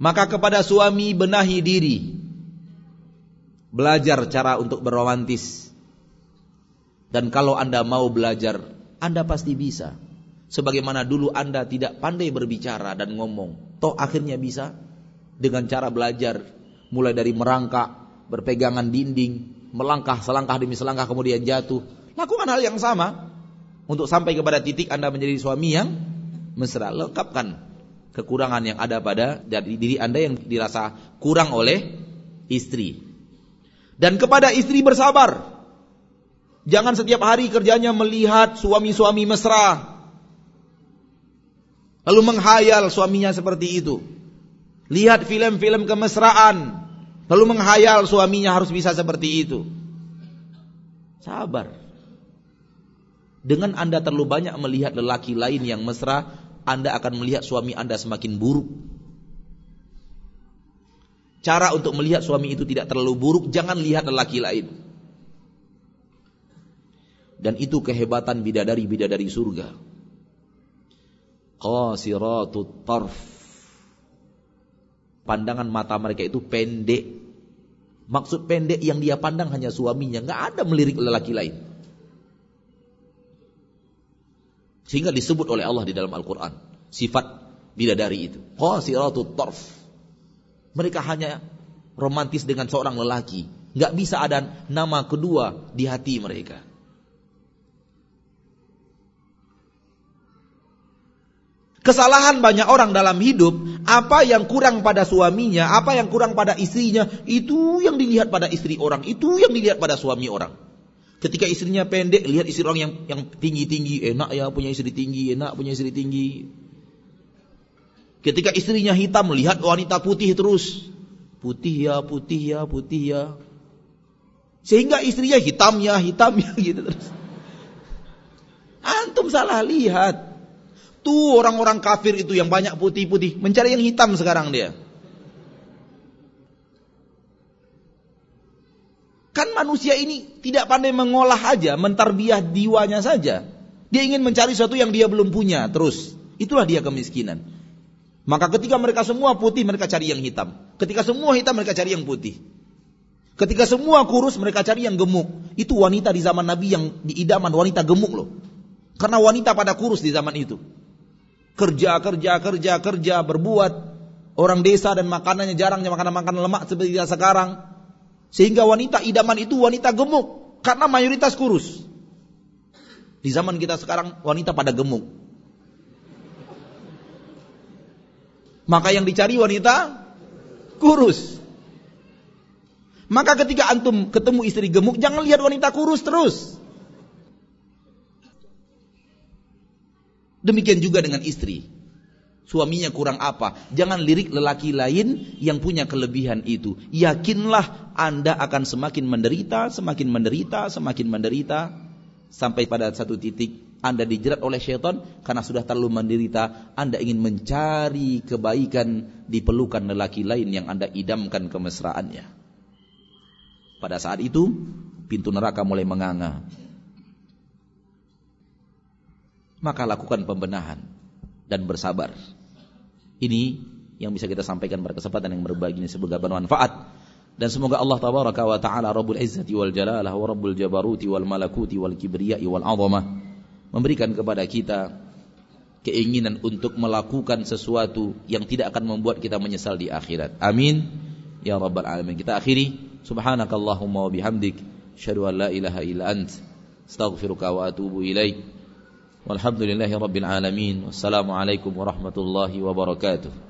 Maka kepada suami benahi diri. Belajar cara untuk berromantis. Dan kalau Anda mau belajar, Anda pasti bisa. Sebagaimana dulu Anda tidak pandai berbicara dan ngomong. Toh akhirnya bisa dengan cara belajar. Mulai dari merangkak, berpegangan dinding, melangkah selangkah demi selangkah kemudian jatuh. Lakukan hal yang sama. Untuk sampai kepada titik Anda menjadi suami yang mesra. Lengkapkan kekurangan yang ada pada diri Anda yang dirasa kurang oleh istri. Dan kepada istri bersabar. Jangan setiap hari kerjanya melihat suami-suami mesra. Lalu menghayal suaminya seperti itu. Lihat film-film kemesraan. Lalu menghayal suaminya harus bisa seperti itu. Sabar. Dengan Anda terlalu banyak melihat lelaki lain yang mesra, Anda akan melihat suami Anda semakin buruk. Cara untuk melihat suami itu tidak terlalu buruk, jangan lihat lelaki lain. Dan itu kehebatan bidadari-bidadari surga. Qasiratut tarf. Pandangan mata mereka itu pendek. Maksud pendek yang dia pandang hanya suaminya. Nggak ada melirik lelaki lain. Sehingga disebut oleh Allah di dalam Al-Quran. Sifat bidadari itu. Qasiratut tarf. Mereka hanya romantis dengan seorang lelaki. Nggak bisa ada nama kedua di hati mereka. Kesalahan banyak orang dalam hidup, apa yang kurang pada suaminya, apa yang kurang pada istrinya, itu yang dilihat pada istri orang, itu yang dilihat pada suami orang. Ketika istrinya pendek, lihat istri orang yang yang tinggi-tinggi, enak ya punya istri tinggi, enak punya istri tinggi. Ketika istrinya hitam, lihat wanita putih terus. Putih ya, putih ya, putih ya. Sehingga istrinya hitam ya, hitam ya gitu terus. Antum salah lihat. Tuh orang-orang kafir itu yang banyak putih-putih, mencari yang hitam sekarang dia. Kan manusia ini tidak pandai mengolah aja, mentarbiah jiwanya saja. Dia ingin mencari sesuatu yang dia belum punya terus. Itulah dia kemiskinan. Maka ketika mereka semua putih, mereka cari yang hitam. Ketika semua hitam, mereka cari yang putih. Ketika semua kurus, mereka cari yang gemuk. Itu wanita di zaman Nabi yang diidaman, wanita gemuk loh. Karena wanita pada kurus di zaman itu. Kerja, kerja, kerja, kerja, berbuat. Orang desa dan makanannya jarangnya makanan-makanan lemak seperti sekarang. Sehingga wanita idaman itu wanita gemuk karena mayoritas kurus. Di zaman kita sekarang wanita pada gemuk. Maka yang dicari wanita kurus. Maka ketika antum ketemu istri gemuk, jangan lihat wanita kurus terus. Demikian juga dengan istri suaminya kurang apa. Jangan lirik lelaki lain yang punya kelebihan itu. Yakinlah Anda akan semakin menderita, semakin menderita, semakin menderita. Sampai pada satu titik Anda dijerat oleh syaitan karena sudah terlalu menderita. Anda ingin mencari kebaikan di pelukan lelaki lain yang Anda idamkan kemesraannya. Pada saat itu, pintu neraka mulai menganga. Maka lakukan pembenahan dan bersabar. Ini yang bisa kita sampaikan pada kesempatan yang berbagi ini semoga bermanfaat. Dan semoga Allah tabaraka wa taala rabbul izzati wal jalalah wa rabbul jabaruti wal malakuti wal kibriyai wal azamah memberikan kepada kita keinginan untuk melakukan sesuatu yang tidak akan membuat kita menyesal di akhirat. Amin. Ya rabbal alamin. Kita akhiri. Subhanakallahumma wa bihamdik. Asyhadu an la ilaha illa ant. Astaghfiruka wa atubu ilaik Walhamdulillahi Rabbil Alamin Wassalamualaikum warahmatullahi wabarakatuh